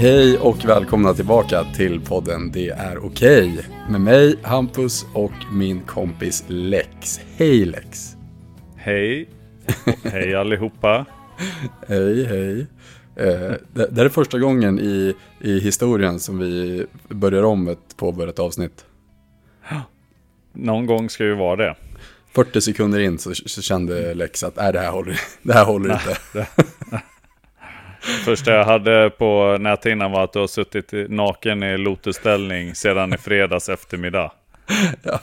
Hej och välkomna tillbaka till podden Det är okej. Med mig, Hampus och min kompis Lex. Hej Lex. Hej. Hej allihopa. hej, hej. Eh, det, det här är första gången i, i historien som vi börjar om ett påbörjat avsnitt. Någon gång ska ju vara det. 40 sekunder in så, så kände Lex att nej, det här håller, det här håller inte. Första jag hade på näthinnan var att du har suttit naken i lotusställning sedan i fredags eftermiddag. Ja.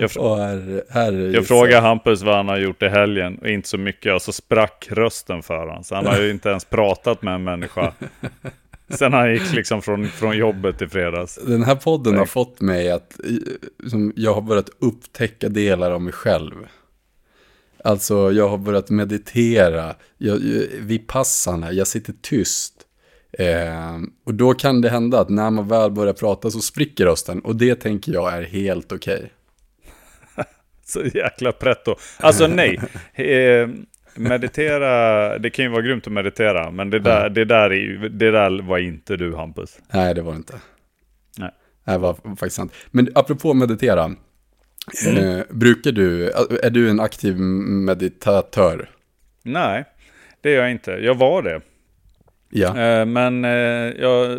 Jag, fr- här, här är jag frågade Hampus vad han har gjort i helgen och inte så mycket och så sprack rösten för honom. Så han har ju inte ens pratat med en människa. Sen han gick liksom från, från jobbet i fredags. Den här podden har Nej. fått mig att jag har börjat upptäcka delar av mig själv. Alltså jag har börjat meditera, jag, jag, vipassana, jag sitter tyst. Eh, och då kan det hända att när man väl börjar prata så spricker rösten. Och det tänker jag är helt okej. Så jäkla pretto. Alltså nej. Eh, meditera, det kan ju vara grymt att meditera. Men det där, det där, är, det där var inte du Hampus. Nej, det var det inte. Nej. Det var faktiskt sant. Men apropå meditera. Eh, brukar du, är du en aktiv meditatör? Nej, det är jag inte. Jag var det. Ja. Eh, Men eh, jag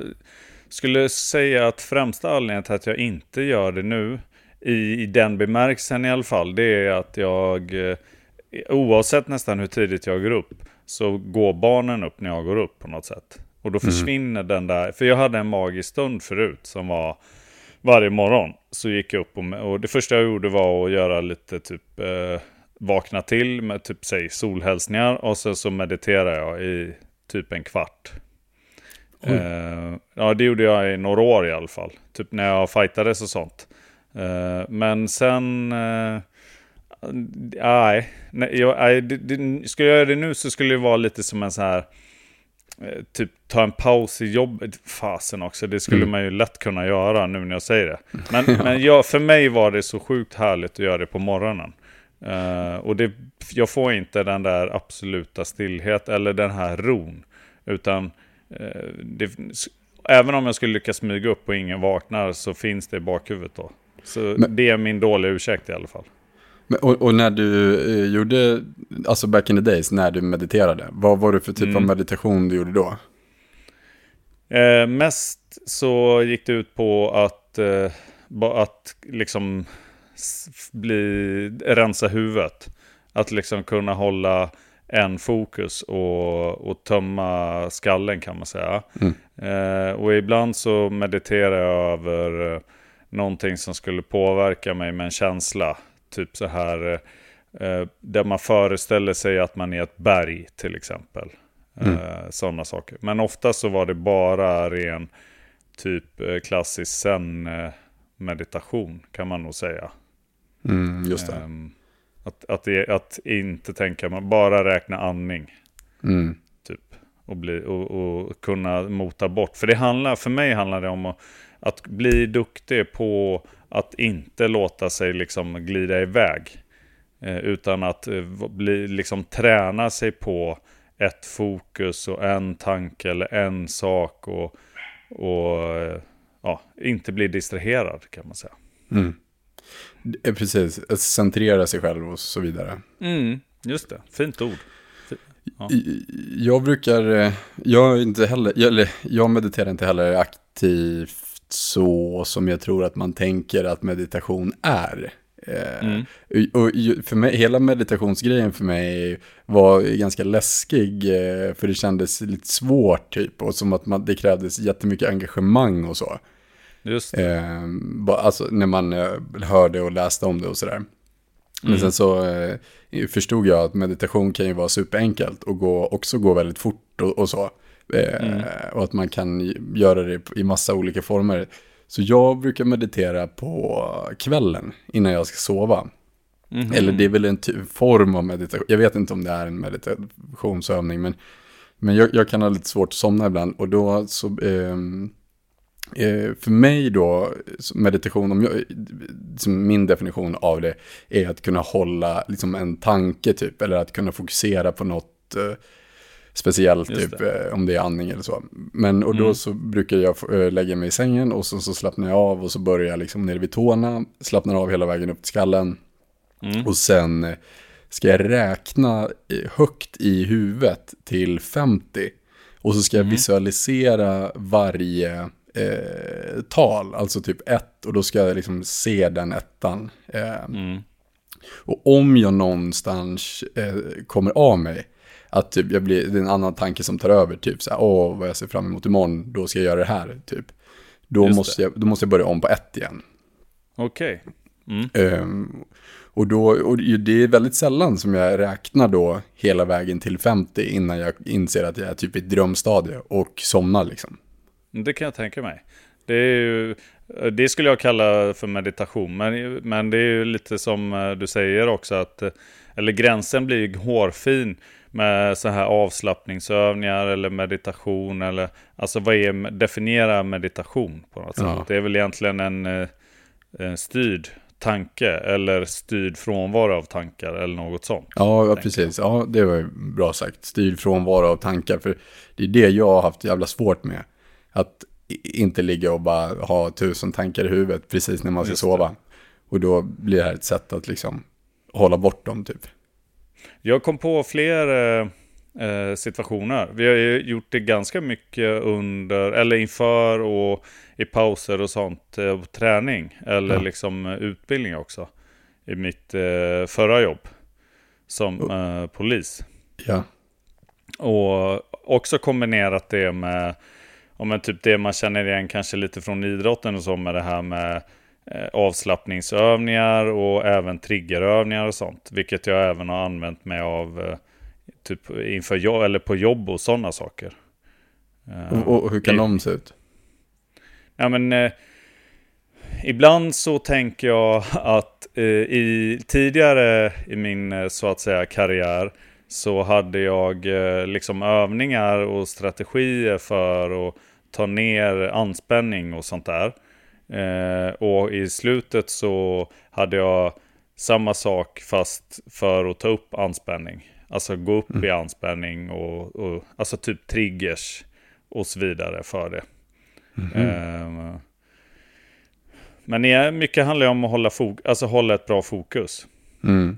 skulle säga att främsta anledningen till att jag inte gör det nu, i, i den bemärkelsen i alla fall, det är att jag, eh, oavsett nästan hur tidigt jag går upp, så går barnen upp när jag går upp på något sätt. Och då försvinner den där, för jag hade en magisk stund förut som var varje morgon. Så gick jag upp och, och det första jag gjorde var att göra lite typ eh, vakna till med typ säg solhälsningar och sen så mediterade jag i typ en kvart. Eh, ja, det gjorde jag i några år i alla fall. Typ när jag fightades och sånt. Eh, men sen... Eh, nej, nej, jag, nej det, det, skulle jag göra det nu så skulle det vara lite som en så här... eh, Typ ta en paus i jobbet. Fasen också, det skulle man ju lätt kunna göra nu när jag säger det. Men, men jag, för mig var det så sjukt härligt att göra det på morgonen. Eh, och det, jag får inte den där absoluta stillhet eller den här ron. Utan eh, det, även om jag skulle lyckas smyga upp och ingen vaknar så finns det i bakhuvudet då. Så Men- det är min dåliga ursäkt i alla fall. Och, och när du eh, gjorde, alltså back in the days, när du mediterade, vad var det för typ av Mm. meditation du gjorde då? Eh, mest så gick det ut på att, eh, att liksom bli, rensa huvudet. Att liksom kunna hålla en fokus och, och tömma skallen kan man säga. Eh, och ibland så mediterar jag över eh, någonting som skulle påverka mig med en känsla. Typ så här, eh, eh, där man föreställer sig att man är ett berg till exempel. Eh, Sådana saker. Men ofta så var det bara ren typ eh, klassisk zen eh, meditation kan man nog säga. Mm, just det. Ehm, att, att, det, att inte tänka, man bara räkna andning. Mm. Typ. Och, bli, och, och kunna mota bort. För det handlar, för mig handlar det om att, att bli duktig på att inte låta sig liksom glida iväg. Eh, utan att eh, bli, liksom träna sig på ett fokus och en tanke eller en sak. Och, och eh, ja, inte bli distraherad kan man säga. Mm. Precis, centrera sig själv och så vidare. Mm, just det, fint ord. Ja. Jag brukar, jag inte heller, jag, eller, jag mediterar inte heller aktivt så som jag tror att man tänker att meditation är. Eh, Mm. och- för mig, hela meditationsgrejen för mig var ganska läskig, eh, för det kändes lite svårt typ, och som att man, det krävdes jättemycket engagemang och så. Just det. Eh, alltså när man hörde och läste om det och sådär. Men Mm. sen så förstod jag att meditation kan ju vara superenkelt och gå, också gå väldigt fort och, och så. Eh, Mm. Och att man kan göra det i massa olika former. Så jag brukar meditera på kvällen innan jag ska sova. Mhm. Eller det är väl en form av meditation. Jag vet inte om det är en meditationsövning. Men, men jag, jag kan ha lite svårt att somna ibland. Och då så... ehm, eh, för mig då, meditation, om jag, min definition av det är att kunna hålla liksom en tanke typ. Eller att kunna fokusera på något. eh, Speciellt Just typ eh, om det är andning eller så. Men och då Mm. så brukar jag eh, lägga mig i sängen och så, så slappnar jag av och så börjar jag liksom nere vid tårna, slappnar av hela vägen upp till skallen. Mm. Och sen eh, ska jag räkna högt i huvudet till 50. Och så ska jag Mm. visualisera varje eh, tal, alltså typ ett. Och då ska jag liksom se den ettan. Eh, Mm. och om jag någonstans eh, kommer av mig, att typ jag blir, det är en annan tanke som tar över, typ så här, åh vad jag ser fram emot imorgon, då ska jag göra det här, typ. Då, Just måste jag, då måste jag börja om på ett igen. Okej. Mm. Ehm, och, då, och det är väldigt sällan som jag räknar då hela vägen till 50 innan jag inser att jag är typ i ett drömstadie och somnar liksom. Det kan jag tänka mig. Det, ju, det skulle jag kalla för meditation. Men, men det är ju lite som eh, du säger också att eh, eller gränsen blir ju hårfin med så här avslappningsövningar eller meditation. Eller, alltså vad är, definiera meditation på något sätt. Ja. Det är väl egentligen en, eh, en styrd tanke eller styrd frånvaro av tankar eller något sånt. Ja, ja precis. Ja, det var ju bra sagt. Styrd frånvaro av tankar. För det är det jag har haft jävla svårt med. Att inte ligga och bara ha tusen tankar i huvudet precis när man ska Just det. sova. Och då blir det här ett sätt att liksom hålla bort dem typ. Jag kom på fler eh, eh, situationer. Vi har ju gjort det ganska mycket under, eller inför och i pauser och sånt. Eh, på träning eller Ja. liksom utbildning också. I mitt eh, förra jobb som eh, polis. Ja, Och också kombinerat det med om typ det man känner igen kanske lite från idrotten och så med det här med avslappningsövningar och även triggerövningar och sånt. Vilket jag även har använt mig av eh, typ inför jobb eller på jobb och sådana saker. Eh, och, och hur kan i- de se ut? Ja men eh, ibland så tänker jag att eh, i tidigare i min eh, så att säga karriär så hade jag eh, liksom övningar och strategier för att ta ner anspänning och sånt där. Eh, och i slutet så hade jag samma sak fast för att ta upp anspänning. Alltså gå upp i anspänning och, och alltså typ triggers och så vidare för det. Eh, Men mycket handlar ju om att hålla, fok- alltså hålla ett bra fokus. Mm.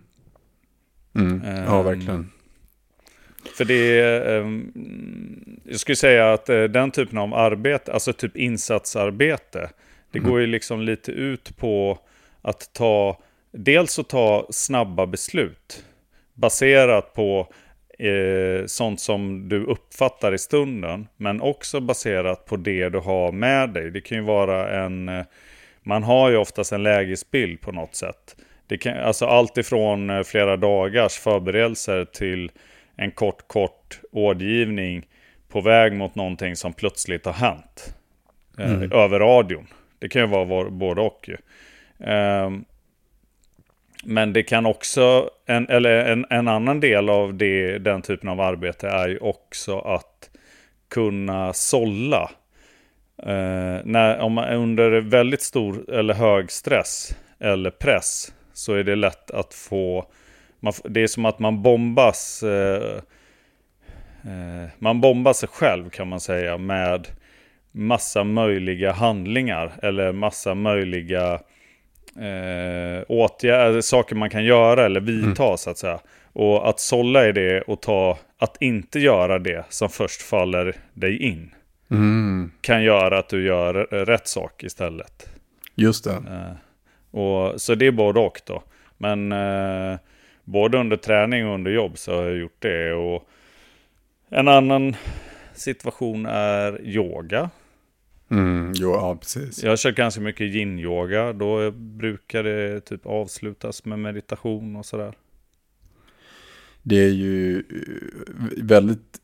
Mm. Ja, Ehm, verkligen. För det är, ehm, jag skulle säga att eh, den typen av arbete, alltså typ insatsarbete, det går ju liksom lite ut på att ta, dels att ta snabba beslut baserat på eh, sånt som du uppfattar i stunden, men också baserat på det du har med dig. Det kan ju vara en, eh, man har ju oftast en lägesbild på något sätt. Det kan, alltså allt ifrån eh, flera dagars förberedelser till en kort, kort rådgivning på väg mot någonting som plötsligt har hänt. Eh, Över radion. Det kan ju vara var- både och ju. Um, men det kan också, en, eller en, en annan del av det, den typen av arbete är ju också att kunna sålla. Uh, när, om man är under väldigt stor eller hög stress eller press så är det lätt att få, man, det är som att man bombas, uh, uh, man bombar sig själv kan man säga med massa möjliga handlingar eller massa möjliga eh, åtgärder, saker man kan göra eller vidta så att säga. Och att sålla i det och ta, att inte göra det som först faller dig in Mm. kan göra att du gör rätt sak istället. Just det. Eh, och, så det är både och då. Men eh, både under träning och under jobb så har jag gjort det. Och en annan situation är yoga. Mm. Jo, ja, precis. Jag kört ganska mycket yin-yoga. Då brukar det typ avslutas med meditation och sådär. Det är ju eh, väldigt,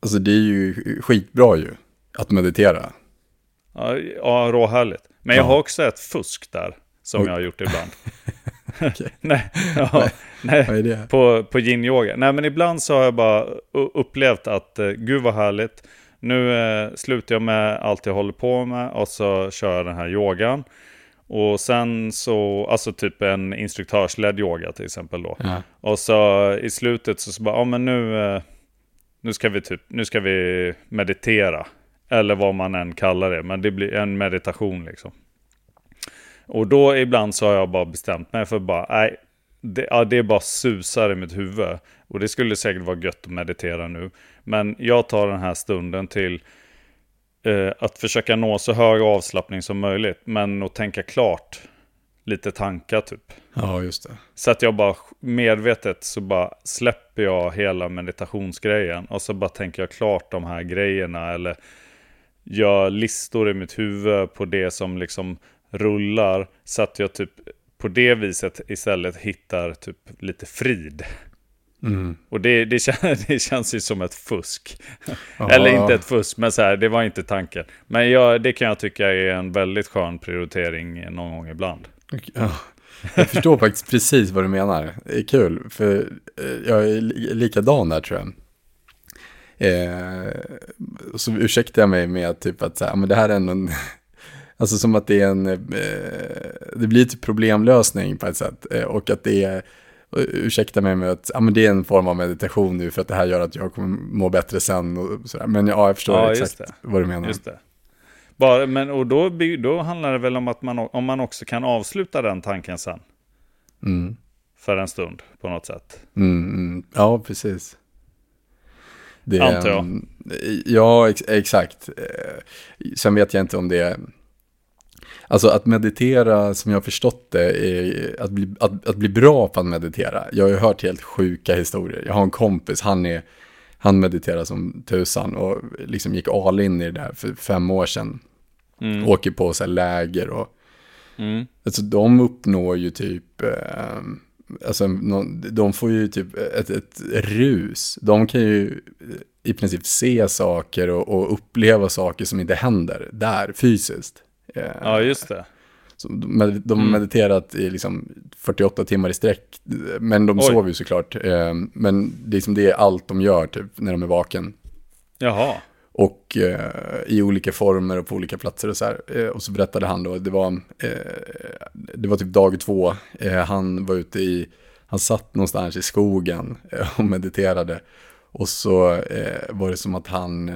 alltså det är ju skitbra ju att meditera. Ja, ja råhärligt. Men jag Ja. har också ett fusk där. Som Oj. jag har gjort ibland. Nej, ja, nej. Det? på, på yin-yoga. Nej, men ibland så har jag bara upplevt att eh, gud vad härligt. Nu eh, slutar jag med allt jag håller på med och så kör jag den här yogan. Och sen så, alltså typ en instruktörsledd yoga till exempel då. Ja. Och så i slutet så, så bara, ja men nu, eh, nu ska vi typ, nu ska vi meditera. Eller vad man än kallar det, men det blir en meditation liksom. Och då ibland så har jag bara bestämt mig för bara, nej, det, ja, det bara susar i mitt huvud. Och det skulle säkert vara gött att meditera nu. Men jag tar den här stunden till eh, att försöka nå så hög avslappning som möjligt. Men att tänka klart lite tankar typ. Ja, just det. Så att jag bara medvetet så bara släpper jag hela meditationsgrejen. Och så bara tänker jag klart de här grejerna. Eller gör listor i mitt huvud på det som liksom rullar. Så att jag typ på det viset istället hittar typ lite frid. Mm. Och det, det, kän, det känns ju som ett fusk. Eller inte ett fusk, men så här, det var inte tanken. Men jag, det kan jag tycka är en väldigt skön prioritering någon gång ibland. Ja, jag förstår faktiskt precis vad du menar. Det är kul, för eh, jag är likadan där tror jag. Eh, så ursäktar jag mig med typ att så här, men det här är en, alltså som att det är en, eh, det blir typ problemlösning på ett sätt. Eh, och att det är, ursäkta mig med att ja, men det är en form av meditation nu för att det här gör att jag kommer må bättre sen och sådär. Men ja, jag förstår Ja, exakt vad du menar. Just det. Bara, men, och då, då handlar det väl om att man, om man också kan avsluta den tanken sen. Mm. För en stund på något sätt. Mm, mm. Ja, precis. Det, Antar jag. Ja, ex exakt. Eh, Sen vet jag inte om det. Alltså att meditera, som jag har förstått det, är att bli, att, att bli bra på att meditera. Jag har ju hört helt sjuka historier. Jag har en kompis, han, är, han mediterar som tusan och liksom gick all in i det där för fem år sedan. Mm. Åker på så läger och Mm. Alltså de uppnår ju typ, eh, alltså de får ju typ ett, ett rus. De kan ju i princip se saker och, och uppleva saker som inte händer där fysiskt. Eh, Ja, just det. de har Mm. mediterat i liksom 48 timmar i sträck, men de Oj. sover ju såklart. Eh, men det är, liksom, det är allt de gör typ när de är vaken. Jaha. Och eh, i olika former och på olika platser och så här. Eh, och så berättade han då, det var, eh, det var typ dag två. Eh, han var ute i, han satt någonstans i skogen och mediterade. Och så var det som att han,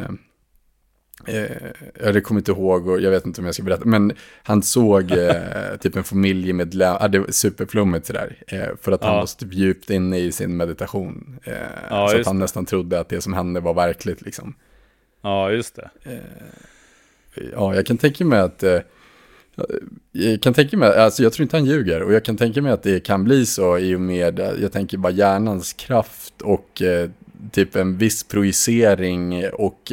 jag kommer inte ihåg och jag vet inte om jag ska berätta, men han såg eh, typ en familjemedlem, ah, det var superflummigt sådär, eh, för att han Ja. var så typ djupt inne i sin meditation. Eh, Ja, så att han det. nästan trodde att det som hände var verkligt liksom. Ja, just det. Ja, jag kan tänka mig att... Eh, jag kan tänka mig, alltså jag tror inte han ljuger och jag kan tänka mig att det kan bli så i och med, eh, jag tänker bara hjärnans kraft och eh, typ en viss projicering och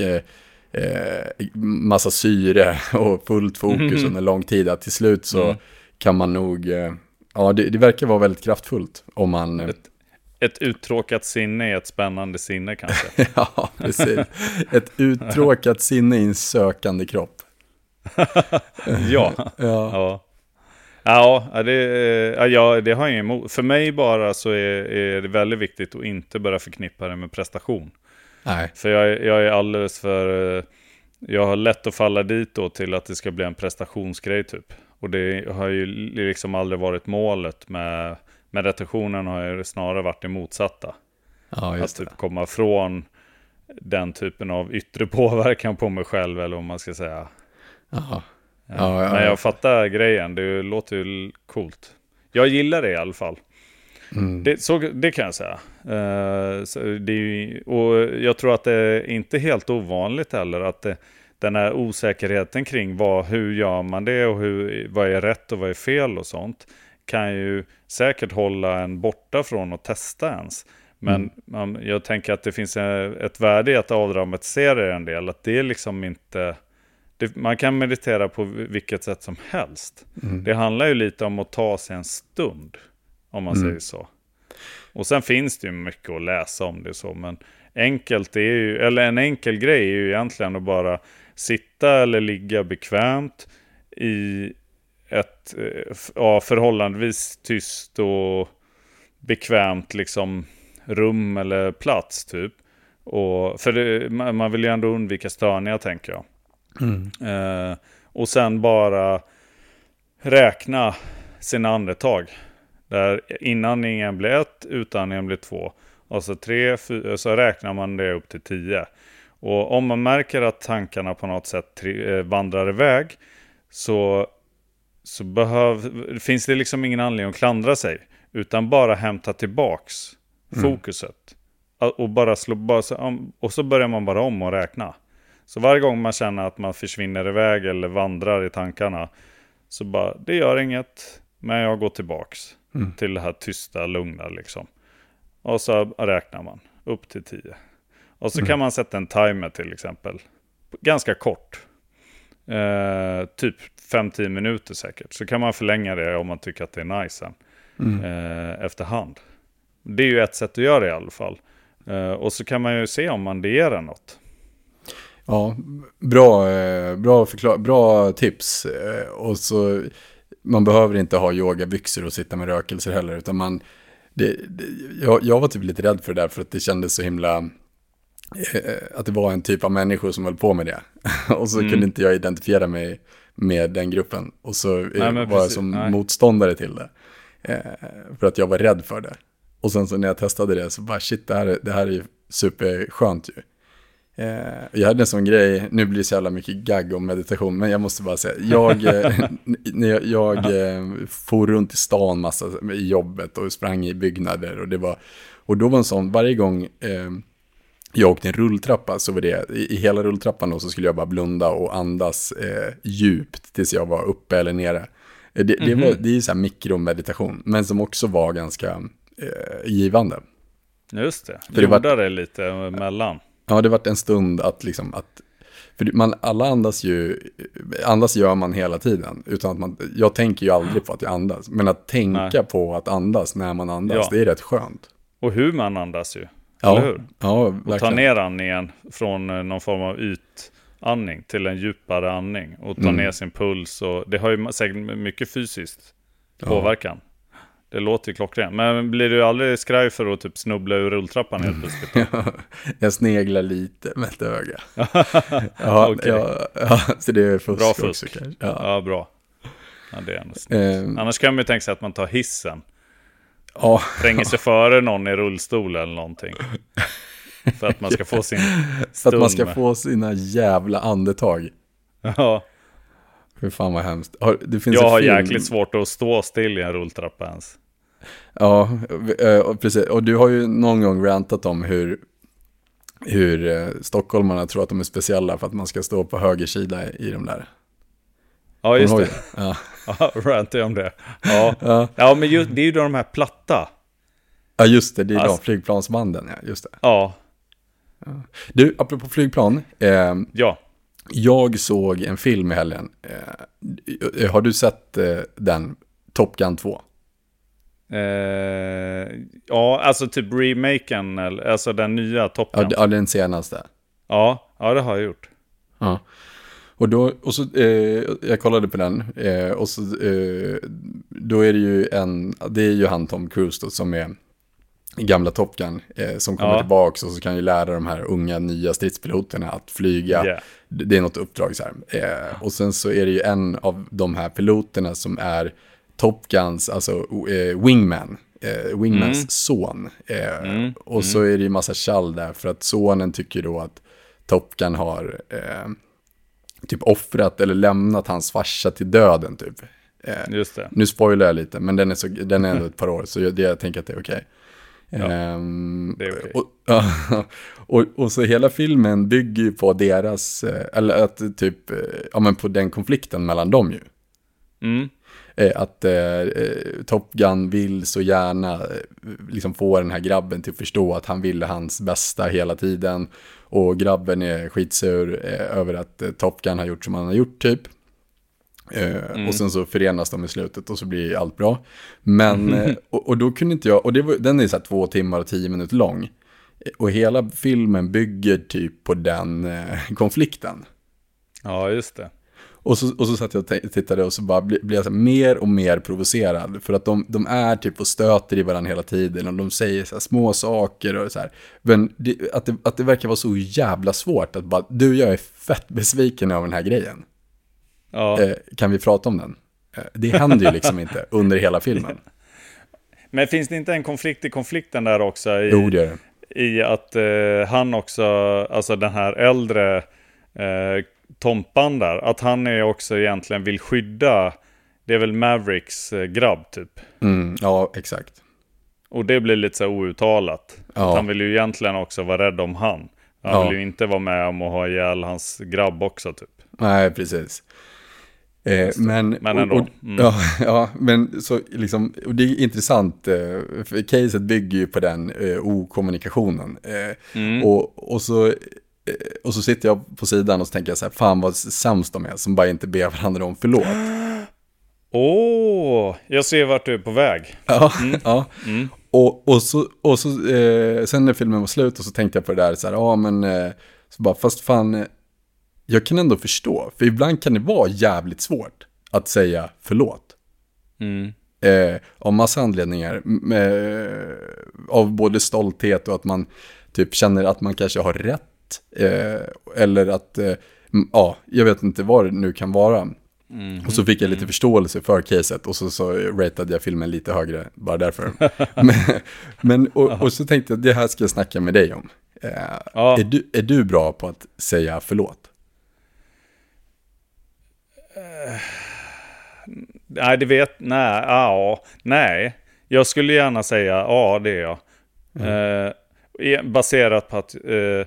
eh, massa syre och fullt fokus Mhm. under lång tid. Att till slut så Mm. kan man nog, eh, ja det, det verkar vara väldigt kraftfullt om man, eh, Ett, ett uttråkat sinne är ett spännande sinne kanske. ja precis, ett uttråkat sinne i en sökande kropp. ja. Ja. Ja. Ja, det, ja, det har jag emot. För mig bara så är, är det väldigt viktigt att inte börja förknippa det med prestation. Nej. För jag, jag är alldeles för... eh, Jag har lätt att falla dit då till att det ska bli en prestationsgrej typ. Och det har ju liksom aldrig varit målet med meditationen har ju snarare varit det motsatta. Ja, Att just det. typ komma från den typen av yttre påverkan på mig själv eller vad man ska säga. Jaha. Ja. Ja, ja, Men ja. jag fattar grejen, det låter ju coolt. Jag gillar det i alla fall. Mm. Det, så, det kan jag säga. Så det ju, och jag tror att det är inte helt ovanligt heller att det, den här osäkerheten kring vad, hur gör man det och hur, vad är rätt och vad är fel och sånt kan ju säkert hålla en borta från att testa ens. Men Mm. man, jag tänker att det finns ett värde i att avdramatisera det en del. Att det är liksom inte... Det, man kan meditera på vilket sätt som helst. Mm. Det handlar ju lite om att ta sig en stund, om man Mm. säger så. Och sen finns det ju mycket att läsa om det så, men enkelt är ju, eller en enkel grej är ju egentligen att bara sitta eller ligga bekvämt i ett eh, ja, förhållandevis tyst och bekvämt liksom rum eller plats typ. Och, för det, man man vill ju ändå undvika störningar tänker jag. Mm. Eh, och sen bara räkna sina andetag. Där inandningen blir ett, utandningen blir två. Och så tre, fyra, så räknar man det upp till tio. Och om man märker att tankarna på något sätt eh, vandrar iväg så, så behöv, finns det liksom ingen anledning att klandra sig. Utan bara hämta tillbaks fokuset. Och, bara slå, bara, och så börjar man bara om och räkna. Så varje gång man känner att man försvinner iväg eller vandrar i tankarna så bara, det gör inget, men jag går tillbaks till det här tysta, lugna liksom. Och så räknar man upp till 10. Och så kan man sätta en timer till exempel. Ganska kort. Eh, typ 5-10 minuter säkert. Så kan man förlänga det om man tycker att det är nice sen. Eh, efterhand. Det är ju ett sätt att göra det i alla fall. Eh, och så kan man ju se om man ger något. Ja, bra, eh, bra, förklar- bra tips. Eh, Och så, man behöver inte ha yogabyxor och sitta med rökelser heller, utan man, det, det, jag, jag var typ lite rädd för det där, för att det kändes så himla, eh, att det var en typ av människor som höll på med det. och så kunde inte jag identifiera mig med den gruppen. Och så eh, Nej, var jag precis. som Nej. motståndare till det. Eh, för att jag var rädd för det. Och sen så när jag testade det så bara shit, det här, är- det här är ju superskönt ju. Eh, jag hade en sån grej, nu blir det så jävla mycket gagg om meditation, men jag måste bara säga, jag, eh, jag, jag eh, for runt i stan massa i jobbet och sprang i byggnader och det var, och då var en sån, varje gång eh, jag åkte en rulltrappa så var det, i, i hela rulltrappan då så skulle jag bara blunda och andas eh, djupt tills jag var uppe eller nere. Det, det, var, det är ju så här mikromeditation, men som också var ganska eh, givande. Just det. För det var- Jorda det lite emellan. Ja, det varit en stund att liksom att, för man, alla andas ju, andas gör man hela tiden, utan att man, jag tänker ju aldrig på att jag andas, men att tänka Nej. på att andas när man andas, Ja. det är rätt skönt. Och hur man andas ju. Ja, Eller hur? ja Och ta verkligen. ner andningen från eh, någon form av ytandning till en djupare andning. Och ta Mm. ner sin puls. Och det har ju säkert mycket fysiskt påverkan. Det låter ju klockrent. Men blir du aldrig skraj för att typ snubbla ur rulltrappan helt plötsligt? jag sneglar lite med ett öga. ja, Okej. ja, ja, så det är fusk Bra också fusk. kanske. Ja. Ja, bra. Ja, det är ändå snyggt. Eh, Annars kan man ju tänka sig att man tar hissen. ja, Tränger sig före någon i rullstol eller någonting. För att man ska få sin så att man stund ska få sina jävla andetag. Ja, Hur fan vad hemskt. Det finns jag har film. jäkligt svårt att stå still i en rulltrappa ens. Ja, eh, och precis. Och du har ju någon gång rantat om hur, hur eh, stockholmarna tror att de är speciella för att man ska stå på höger sida i de där. Ja, just det. Ja. Ja, rantar jag om det. Ja, Ja. ja men just, det är ju då de här platta. ja, just det. Det är Alltså- de flygplansbanden, ja. Just det. Ja, Du, apropå flygplan. Eh, ja. Jag såg en film i helgen. Eh, har du sett eh, den? Top Gun 2? Eh, ja, alltså typ remaken, alltså den nya Top Gun. ja, den senaste. Ja, ja, det har jag gjort. Ja. Och då, och så, eh, jag kollade på den, eh, och så, eh, då är det ju en, det är ju han Tom Cruise då, som är gamla Top Gun, eh, som kommer Ja. tillbaka och så kan ju lära de här unga nya stridspiloterna att flyga. Yeah. Det är något uppdrag så här. Eh, och sen så är det ju en av de här piloterna som är Top Guns, alltså eh, Wingman. Eh, Wingmans Mm. son. Eh, och så är det ju massa tjall där för att sonen tycker då att Top Gun har eh, typ offrat eller lämnat hans farsa till döden typ. Just det. nu spoilar jag lite, men den är, så, den är ändå ett par år, så det, jag tänker att det är okej. Ja, Ehm, det är okej. och, och, och så hela filmen bygger ju på deras, eh, eller att typ, eh, ja men på den konflikten mellan dem ju. Mm. Eh, Att eh, Top Gun vill så gärna liksom få den här grabben till att förstå att han ville hans bästa hela tiden. Och grabben är skitsur eh, över att eh, Top Gun har gjort som han har gjort typ. Eh, Och sen så förenas de i slutet och så blir allt bra. Men, eh, och, och då kunde inte jag, och var, den är så här två timmar och tio minuter lång. Eh, Och hela filmen bygger typ på den konflikten. Ja, just det. Och så, och så satt jag och tittade och så bara bli- blev jag så mer och mer provocerad. För att de, de är typ och stöter i varandra hela tiden och de säger så små saker och så här. Men det, att, det, att det verkar vara så jävla svårt att bara, du jag är fett besviken över den här grejen. Ja. Eh, kan vi prata om den? Eh, det händer ju liksom inte under hela filmen. Men finns det inte en konflikt i konflikten där också? I, Jo, det är det. I att eh, han också, alltså den här äldre eh, Tompan där, att han är också egentligen vill skydda, det är väl Mavericks grabb typ. Mm, ja, exakt. Och det blir lite så outtalat. Ja. Han vill ju egentligen också vara rädd om han. Han Ja. vill ju inte vara med om att ha ihjäl hans grabb också typ. Nej, precis. Eh, men, Men och- ändå. Och, Mm. ja, ja, men så liksom, och det är intressant, eh, för caset bygger ju på den eh, okommunikationen. Eh, Mm. och, och, så, eh, och så sitter jag på sidan och så tänker jag så här, fan vad sämst de är som bara inte ber varandra om förlåt. Åh, jag ser vart du är på väg. Ja, ja. Mm. Och, och så, och så eh, sen när filmen var slut och så tänkte jag på det där så här, ja men, så bara, fast fan, jag kan ändå förstå, för ibland kan det vara jävligt svårt att säga förlåt. Mm. Eh, av massa anledningar, eh, av både stolthet och att man typ känner att man kanske har rätt, eh, eller att, eh, ja, jag vet inte vad det nu kan vara. Mm. Och så fick jag lite förståelse för caset och så, så ratade jag filmen lite högre, bara därför. men, men och, och så tänkte jag, det här ska jag snacka med dig om. Eh, Ja. är, du, är du bra på att säga förlåt? Nej, det vet... Nej, ja, nej. Jag skulle gärna säga ja, det är jag. Eh, e- baserat på att eh,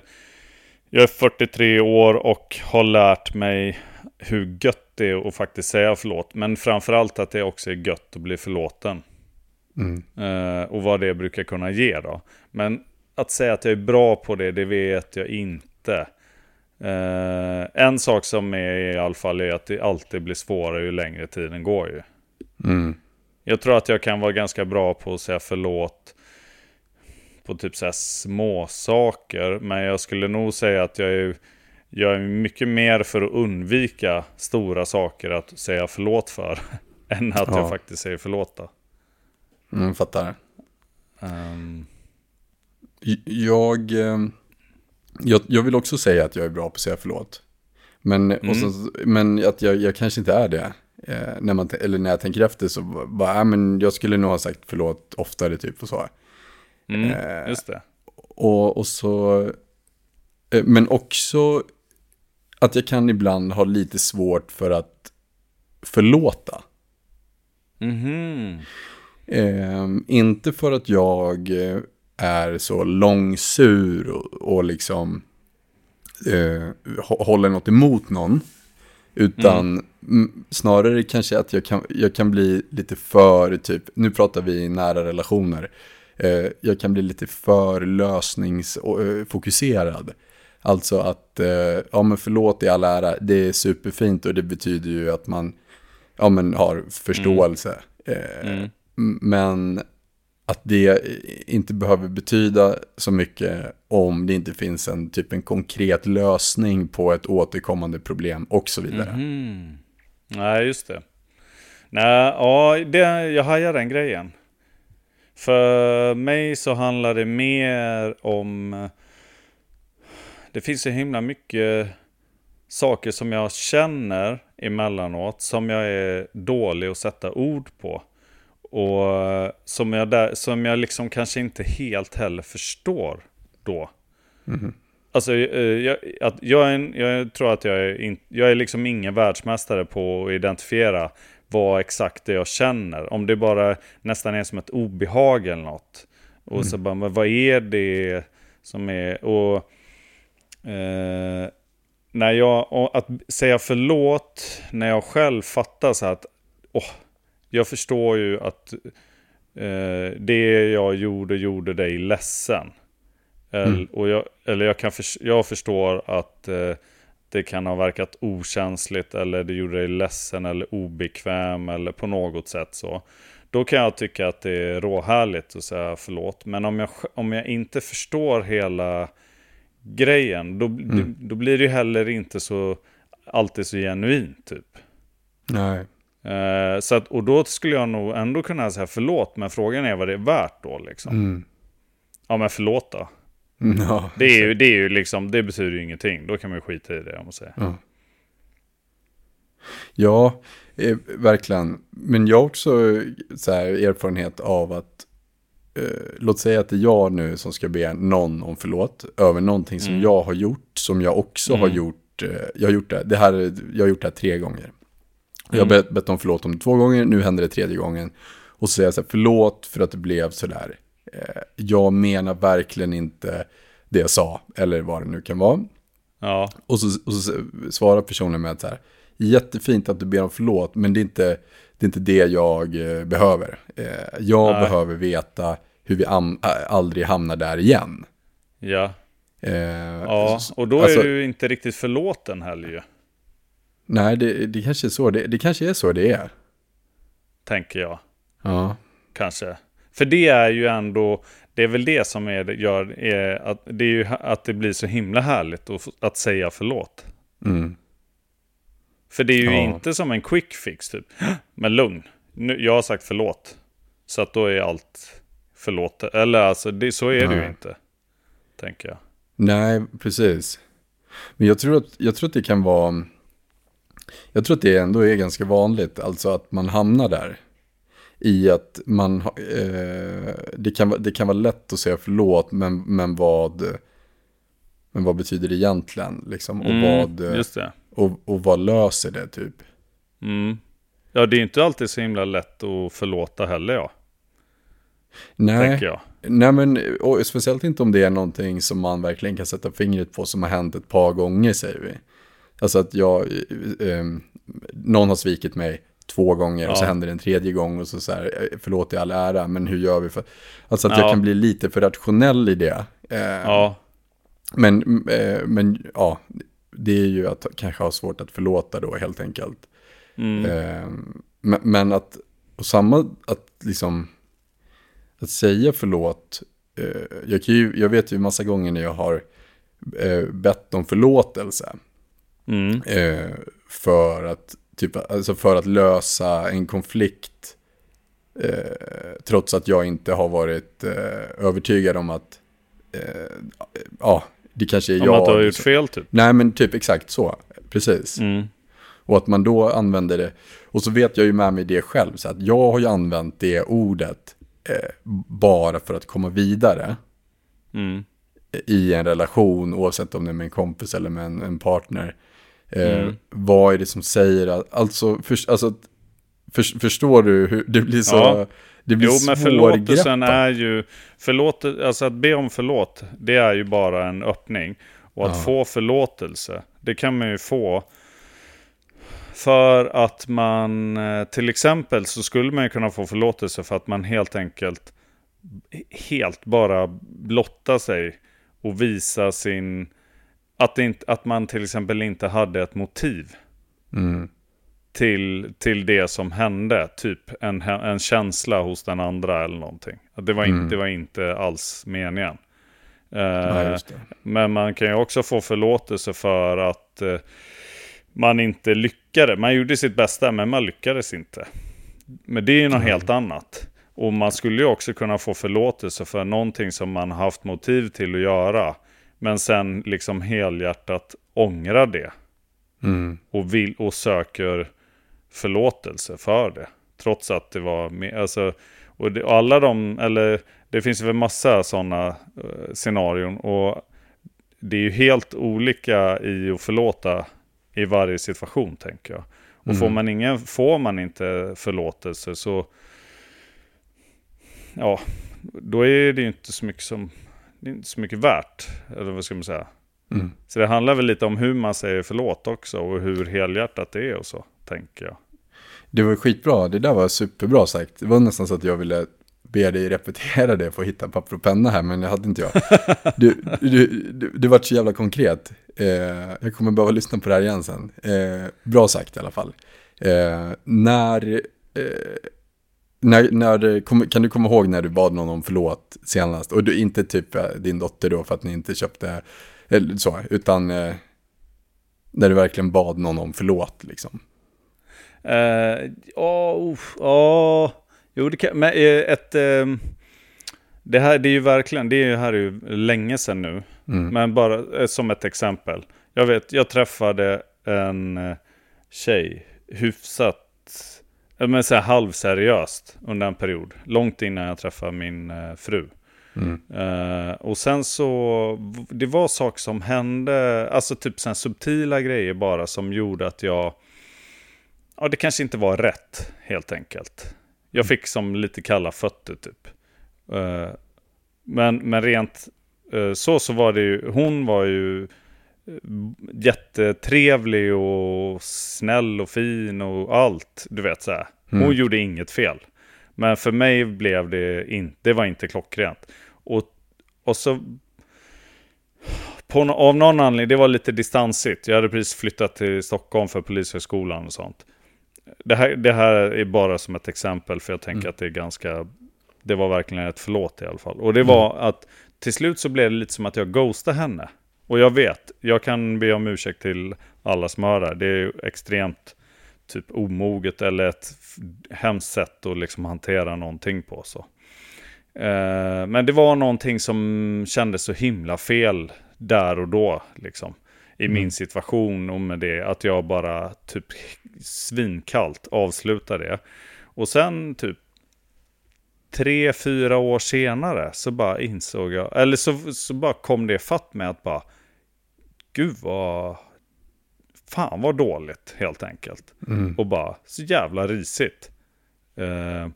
jag är 43 år och har lärt mig hur gött det är att faktiskt säga förlåt. Men framförallt att det också är gött att bli förlåten. Mm. Eh, och vad det brukar kunna ge då. Men att säga att jag är bra på det, det vet jag inte. Eh, en sak som är i alla fall är att det alltid blir svårare ju längre tiden går ju. Mm. Jag tror att jag kan vara ganska bra på att säga förlåt på typ så här små saker. Men jag skulle nog säga att jag är, jag är mycket mer för att undvika stora saker att säga förlåt för. än att Ja. jag faktiskt säger förlåt då. Mm, fattar. Ehm, Jag, eh, jag, jag vill också säga att jag är bra på att säga förlåt. Men, och så, men att jag, jag kanske inte är det. Eh, när man, eller när jag tänker efter så bara, äh, men jag skulle nog ha sagt förlåt oftare typ och så. mm, Eh, just det. Och, och så, eh, men också att jag kan ibland ha lite svårt för att förlåta. Mhm. Eh, inte för att jag eh, är så långsur och, och liksom eh, hå- håller något emot någon. Utan mm, snarare kanske att jag kan, jag kan bli lite för, typ, nu pratar vi nära relationer. Eh, jag kan bli lite för lösningsfokuserad. Alltså att, eh, ja men förlåt i all ära, det är superfint och det betyder ju att man, ja men har förståelse. Eh, Mm. M- Men att det inte behöver betyda så mycket om det inte finns en typ en konkret lösning på ett återkommande problem och så vidare. Mm. Nej, just det. Nej, ja, det, jag hajar den grejen. För mig så handlar det mer om... Det finns så himla mycket saker som jag känner emellanåt som jag är dålig att sätta ord på. Och som jag, där, som jag liksom kanske inte helt heller förstår då. Alltså, eh, jag, att jag, är en, jag tror att jag är, in, jag är liksom ingen världsmästare på att identifiera vad exakt det jag känner. Om det bara nästan är som ett obehag eller något. Och så bara, men vad är det som är... Och, eh, när jag, att säga förlåt när jag själv fattar så att åh, jag förstår ju att eh, det jag gjorde gjorde dig ledsen. El, och jag, eller jag, kan förs- jag förstår att eh, det kan ha verkat okänsligt eller det gjorde dig ledsen eller obekväm eller på något sätt så. Då kan jag tycka att det är råhärligt att säga förlåt. Men om jag, om jag inte förstår hela grejen, då, då, då blir det ju heller inte så alltid så genuint typ. Nej. Eh, så att, och då skulle jag nog ändå kunna säga förlåt, men frågan är vad det är värt då liksom. Mm. Ja men förlåt då. Mm, Ja. Det, är ju, det är ju liksom, det betyder ju ingenting. Då kan man ju skita i det om man säger. Ja, ja eh, verkligen. Men jag har också så här, erfarenhet av att eh, låt säga att det är jag nu som ska be någon om förlåt över någonting som Mm. jag har gjort, som jag också har Mm. gjort, eh, jag har gjort det, det här, jag har gjort det här tre gånger. Jag har Mm. bett, bett om förlåt om två gånger, nu händer det tredje gången. Och så säger jag så här, förlåt för att det blev sådär. Eh, jag menar verkligen inte det jag sa, eller vad det nu kan vara. Ja, Och så, och så svarar personen med att så här, jättefint att du ber om förlåt, men det är inte det, är inte det jag eh, behöver. Eh, jag Nej. behöver veta hur vi aldrig hamnar där igen. ja. Eh, Ja, så- och då alltså, är du inte riktigt förlåten heller ju. Nej, det, det kanske är så det, det kanske är så det är. Tänker jag. Ja, Kanske. För det är ju ändå, det är väl det som är, gör, är att, det är ju att det blir så himla härligt att, att säga förlåt. mm. För det är ju Ja. inte som en quick fix typ. Men lugn, nu, jag har sagt förlåt. Så att då är allt förlåtet. Eller alltså, det, så är det ju Nej. inte. Tänker jag. Nej, precis. Men jag tror, att, jag tror att det kan vara... Jag tror att det ändå är ganska vanligt, alltså att man hamnar där. I att man... Eh, det, kan, vara- det kan vara lätt att säga förlåt, men, men vad... Men vad betyder det egentligen? Liksom, och, vad, Mm, det. och, och vad löser det typ? Mm. Ja, det är inte alltid så himla lätt att förlåta heller ja. Nej, nej men speciellt inte om det är någonting som man verkligen kan sätta fingret på som har hänt ett par gånger säger vi. Alltså att jag, eh, eh, någon har svikit mig två gånger och så Ja. händer det en tredje gång och så så här, eh, förlåt i all ära, men hur gör vi för... Alltså att Ja. jag kan bli lite för rationell i det. Eh, Ja, Men, eh, men ja, det är ju att kanske ha svårt att förlåta då helt enkelt. mm. Eh, men, men att, och samma, att liksom, att säga förlåt, eh, jag, ju, jag vet ju massa gånger när jag har bett om förlåtelse. Mm. Eh, för, att, typ, alltså för att lösa en konflikt. Eh, trots att jag inte har varit eh, övertygad om att, eh, ja, det kanske är Om jag. att du har gjort fel typ. Nej, men typ exakt så. Precis. Mm. Och att man då använder det. Och så vet jag ju med mig det själv. Så att jag har ju använt det ordet eh, bara för att komma vidare Mm. I en relation. Oavsett om det är med en kompis eller med en, en partner. Eh, Mm. Vad är det som säger att, alltså, för, alltså för, förstår du hur det blir så, Ja. det blir Jo, men förlåtelsen är ju... Förlåt, alltså att be om förlåt, det är ju bara en öppning. Och att Ja. få förlåtelse, det kan man ju få. För att man, eh, till exempel så skulle man ju kunna få förlåtelse för att man helt enkelt helt bara blottar sig och visar sin... Att, inte, att man till exempel inte hade ett motiv Mm. till, till det som hände. Typ en, en känsla hos den andra eller någonting. Det var, Mm. inte, det var inte alls meningen. Eh, det. men man kan ju också få förlåtelse för att eh, man inte lyckades. Man gjorde sitt bästa men man lyckades inte. Men det är ju något Mm. helt annat. Och man skulle ju också kunna få förlåtelse för någonting som man haft motiv till att göra. Men sen liksom helhjärtat ångrar det Mm. och, vill, och söker förlåtelse för det. Trots att det var med, alltså, och, det, alla de, eller det finns väl massa sådana eh, scenarion och det är ju helt olika i att förlåta i varje situation tänker jag. Och får, Mm. man ingen, får man inte förlåtelse så, ja, då är det ju inte så mycket som, det är inte så mycket värt. Eller vad ska man säga? Mm. Så det handlar väl lite om hur man säger förlåt också och hur helhjärtat det är och så, tänker jag. Det var skitbra, det där var superbra sagt. Det var nästan så att jag ville be dig repetera det för att hitta papper och penna här, men det hade inte jag. Du, du, du, det var så jävla konkret. Eh, jag kommer behöva lyssna på det här igen sen. Eh, bra sagt i alla fall. Eh, när, eh, när, när, kan du komma ihåg när du bad någon om förlåt senast? Och du, inte typ eh, din dotter då för att ni inte köpte, eller så, utan eh, när du verkligen bad någon om förlåt liksom. Eh, Ja, uh, uh, jo det kan, men eh, ett... ehm, det här det är ju verkligen, det är ju här är ju länge sedan nu. Mm. Men bara som ett exempel. Jag vet, jag träffade en tjej, hyfsat, men så här halvseriöst under en period. Långt innan jag träffade min eh, fru. Mm. Eh, och sen så, det var saker som hände, alltså typ här subtila grejer bara som gjorde att jag, ja det kanske inte var rätt helt enkelt. Jag fick som lite kalla fötter typ. Eh, men, men rent eh, så så var det ju, hon var ju jättetrevlig och snäll och fin och allt. Du vet så här. Hon Mm. gjorde inget fel. Men för mig blev det inte, det var inte klockrent. Och, och så, på, av någon anledning, det var lite distansigt. Jag hade precis flyttat till Stockholm för Polishögskolan och sånt. Det här, det här är bara som ett exempel, för jag tänker att det är ganska, det var verkligen ett förlåt i alla fall. Och det var att till slut så blev det lite som att jag ghostade henne. Och jag vet, jag kan be om ursäkt till alla som hör det. Det är ju extremt typ omoget eller ett hemskt sätt att liksom hantera någonting på. Så. Eh, men det var någonting som kändes så himla fel där och då. Liksom, I min situation och med det. Att jag bara typ svinkallt avslutade det. Och sen typ tre, fyra år senare så bara insåg jag, eller så, så bara kom det fatt med att bara, gud vad, fan vad dåligt helt enkelt. Mm. Och bara, så jävla risigt. Eh,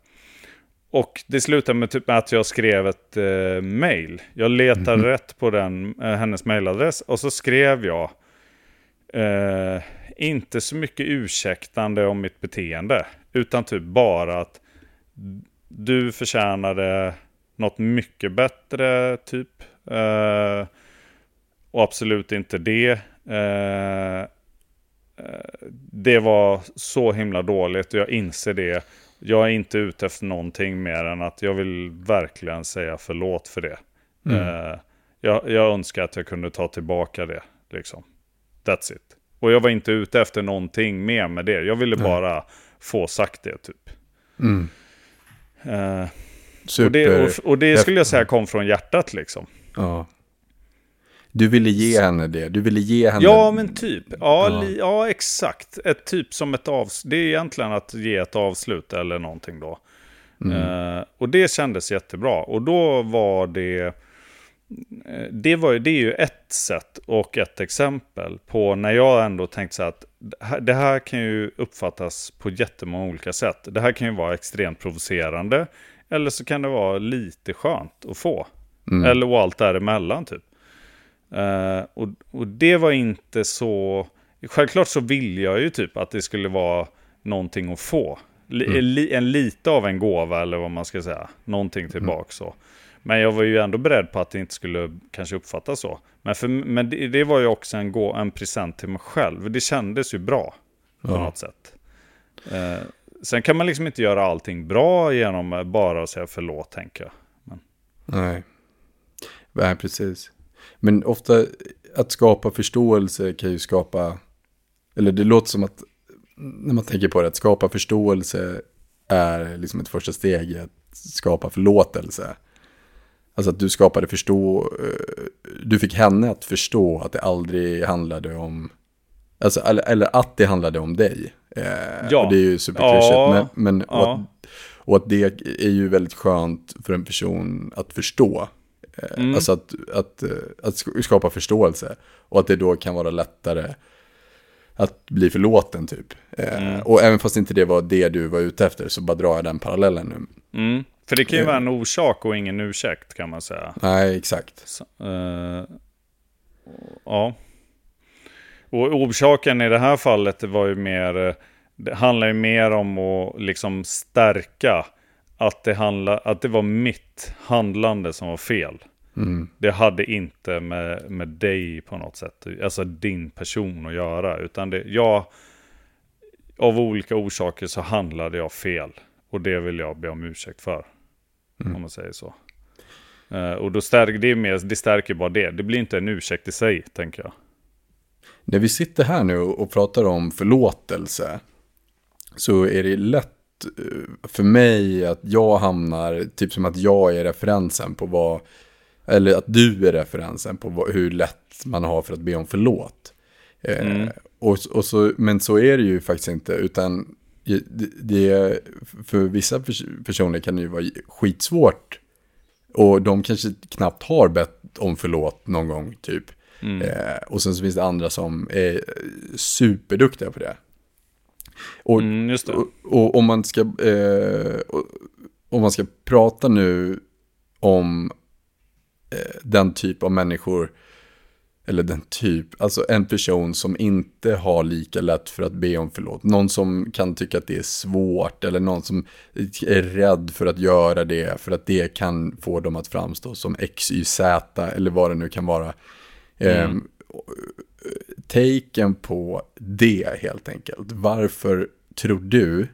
och det slutade med, typ att jag skrev ett eh, mail. Jag letade rätt på den, eh, hennes mailadress och så skrev jag eh, inte så mycket ursäktande om mitt beteende. Utan typ bara att du förtjänade något mycket bättre, typ. Eh, och absolut inte det. Eh, eh, det var så himla dåligt och jag inser det. Jag är inte ute efter någonting mer än att jag vill verkligen säga förlåt för det. Eh, jag, jag önskar att jag kunde ta tillbaka det. Liksom. That's it. Och jag var inte ute efter någonting mer med det. Jag ville bara få sagt det typ. Mm. Eh, Super. och, det, och, och det skulle jag säga kom från hjärtat liksom. Ja. Du ville ge henne det. Du ville ge henne... Ja, men typ. Ja, Ja. Li, ja exakt. Ett typ som ett avslut. Det är egentligen att ge ett avslut eller någonting då. Eh, och det kändes jättebra. Och då var det... eh, Det, var, ju- det är ju ett sätt och ett exempel på när jag ändå tänkte så att det här- kan ju uppfattas på jättemånga olika sätt. Det här kan ju vara extremt provocerande. Eller så kan det vara lite skönt att få. Eller och allt däremellan typ. Eh, och, och det var inte så... Självklart så ville jag ju typ att det skulle vara någonting att få. Li, li, en lite av en gåva eller vad man ska säga. Någonting tillbaka så. Men jag var ju ändå beredd på att det inte skulle kanske uppfattas så. Men, för, men det, det var ju också en, gå, en present till mig själv. Det kändes ju bra på Ja. något sätt. Eh, sen kan man liksom inte göra allting bra genom bara att säga förlåt, tänker jag. Nej. Nej, precis. Men ofta att skapa förståelse kan ju skapa, eller det låter som att när man tänker på det, att skapa förståelse är liksom ett första steg i att skapa förlåtelse. Alltså att du skapade förstå, eh, du fick henne att förstå att det aldrig handlade om, alltså, eller, eller att det handlade om dig. Eh, Ja. Och det är ju superklyschigt, Ja. men, men och, Ja. att, och att det är ju väldigt skönt för en person att förstå. Eh, Mm. Alltså att, att, att sk- skapa förståelse. Och att det då kan vara lättare att bli förlåten typ. Eh, Mm. Och även fast inte det var det du var ute efter så bara drar jag den parallellen nu. Mm. För det kan ju vara en orsak och ingen ursäkt kan man säga. Nej, exakt. Så, eh, ja. Och orsaken i det här fallet var ju mer, eh, det handlar ju mer om att liksom stärka att det, handla, att det var mitt handlande som var fel. Mm. Det hade inte med, med dig på något sätt, alltså din person att göra. Utan det, jag, av olika orsaker så handlade jag fel. Och det vill jag be om ursäkt för. Om man säger så. Eh, och då stärker det, mer, det stärker bara det. Det blir inte en ursäkt i sig, tänker jag. När vi sitter här nu och pratar om förlåtelse så är det lätt eh, för mig att jag hamnar, typ som att jag är referensen på vad, eller att du är referensen på vad, hur lätt man har för att be om förlåt. Eh, och, och så, men så är det ju faktiskt inte, utan det, det, för vissa pers- personer kan det ju vara skitsvårt. Och de kanske knappt har bett om förlåt någon gång, typ. Mm. Eh, och sen så finns det andra som är superduktiga på det. Och, Mm, det. och, och om man ska, eh, och, om man ska prata nu om den typ av människor, eller den typ, alltså en person som inte har lika lätt för att be om förlåt. Någon som kan tycka att det är svårt eller någon som är rädd för att göra det för att det kan få dem att framstå som XYZ eller vad det nu kan vara. Mm. Eh, taken på det helt enkelt. Varför tror du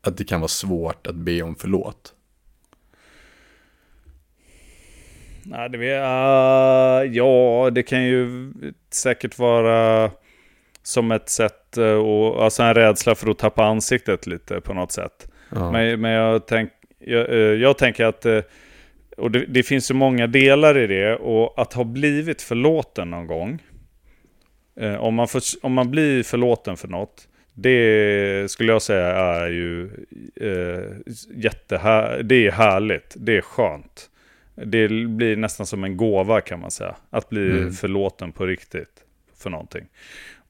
att det kan vara svårt att be om förlåt? Nej, det vet jag. Ja, det kan ju säkert vara som ett sätt, eh, och, alltså en rädsla för att tappa ansiktet lite på något sätt. Ja. Men, men jag, tänk, jag, eh, jag tänker att, eh, och det, det finns så många delar i det, och att ha blivit förlåten någon gång, om man, får, om man blir förlåten för något, det skulle jag säga är ju eh, jättehär, det är härligt, det är skönt. Det blir nästan som en gåva kan man säga. Att bli Mm. förlåten på riktigt för någonting.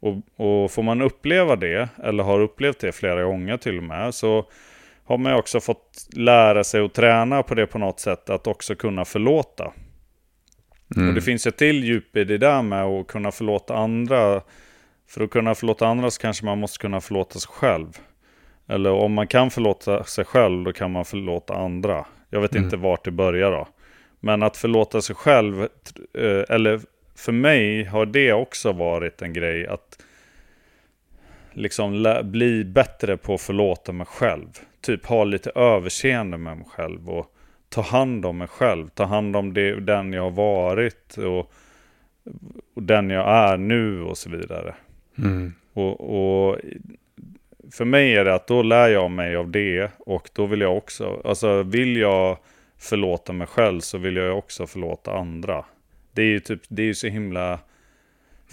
Och, och får man uppleva det, eller har upplevt det flera gånger till och med, så har man ju också fått lära sig och träna på det på något sätt, att också kunna förlåta. Mm. Och det finns ett till djup i det där med att kunna förlåta andra. För att kunna förlåta andra så kanske man måste kunna förlåta sig själv. Eller om man kan förlåta sig själv, då kan man förlåta andra. Jag vet Mm. inte vart det börjar då. Men att förlåta sig själv, eh, eller för mig har det också varit en grej att liksom bli bättre på att förlåta mig själv. Typ ha lite överseende med mig själv och ta hand om mig själv. Ta hand om det, den jag har varit och, och den jag är nu och så vidare. Mm. Och, och för mig är det att då lär jag mig av det och då vill jag också, alltså vill jag förlåta mig själv så vill jag också förlåta andra. Det är ju typ, det är ju så himla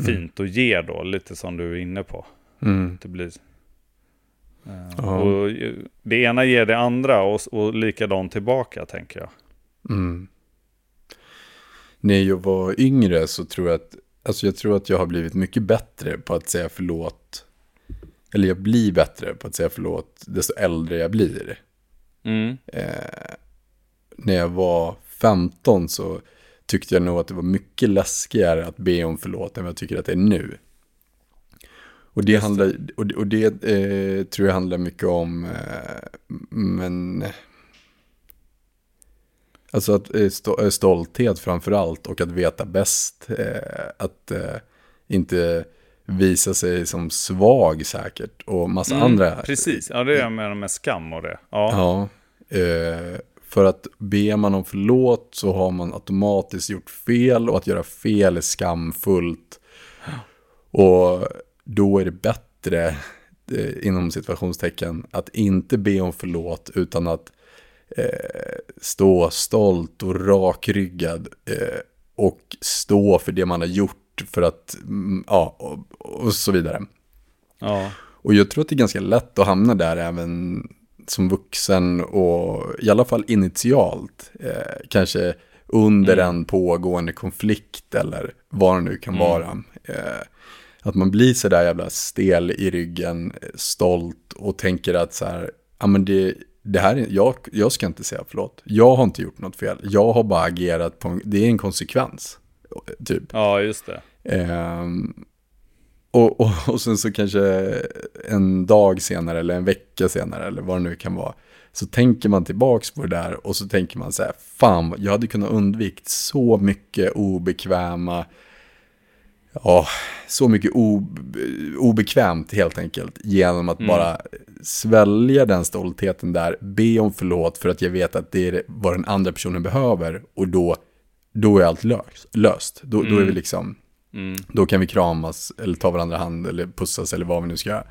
fint att ge då, lite som du är inne på. Mm. Det blir... Ja. och det ena ger det andra och, och likadant tillbaka tänker jag. Mm. När jag var yngre så tror jag att, alltså jag tror att jag har blivit mycket bättre på att säga förlåt. Eller jag blir bättre på att säga förlåt desto äldre jag blir. Mm. Eh, när jag var 15 så tyckte jag nog att det var mycket läskigare att be om förlåt än vad jag tycker att det är nu. Och det, handlar, och det, och det eh, tror jag handlar mycket om, eh, men... Alltså att eh, sto- eh, stolthet framför allt och att veta bäst. Eh, att eh, inte visa sig som svag säkert och massa Mm, andra Precis, ja det är jag menar med skam och det. Ja, Ja, för att ber man om förlåt så har man automatiskt gjort fel och att göra fel är skamfullt. Och då är det bättre, eh, inom situationstecken, att inte be om förlåt utan att eh, stå stolt och rakryggad eh, och stå för det man har gjort för att, mm, ja, och, och så vidare. ja. Och jag tror att det är ganska lätt att hamna där även som vuxen och i alla fall initialt. Eh, kanske under Mm. en pågående konflikt eller vad det nu kan Mm. vara. Eh, att man blir så där jävla stel i ryggen, stolt och tänker att så här, ja men det, det här är, jag, jag ska inte säga förlåt. Jag har inte gjort något fel. Jag har bara agerat på, en, det är en konsekvens. Typ. ja just det. Ehm, och, och, och sen så kanske en dag senare eller en vecka senare eller vad det nu kan vara. Så tänker man tillbaks på det där och så tänker man så här, fan jag hade kunnat undvikt så mycket obekväma, ja, så mycket ob, obekvämt helt enkelt. Genom att Mm. bara svälja den stoltheten där, be om förlåt för att jag vet att det är vad den andra personen behöver och då, då är allt löst. löst. Då, då är vi Mm. liksom, Mm, då kan vi kramas eller ta varandra hand eller pussas eller vad vi nu ska göra.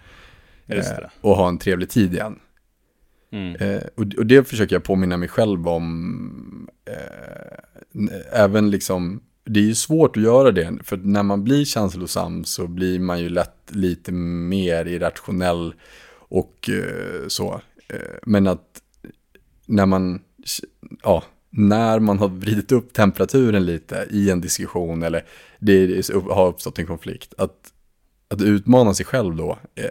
Eh, och ha en trevlig tid igen. Mm. Eh, och, och det försöker jag påminna mig själv om. Eh, även liksom, det är ju svårt att göra det. För när man blir känslosam så blir man ju lätt lite mer irrationell. och eh, så. Eh, men att när man, ja, när man har vridit upp temperaturen lite i en diskussion eller det har uppstått en konflikt, att, att utmana sig själv då eh,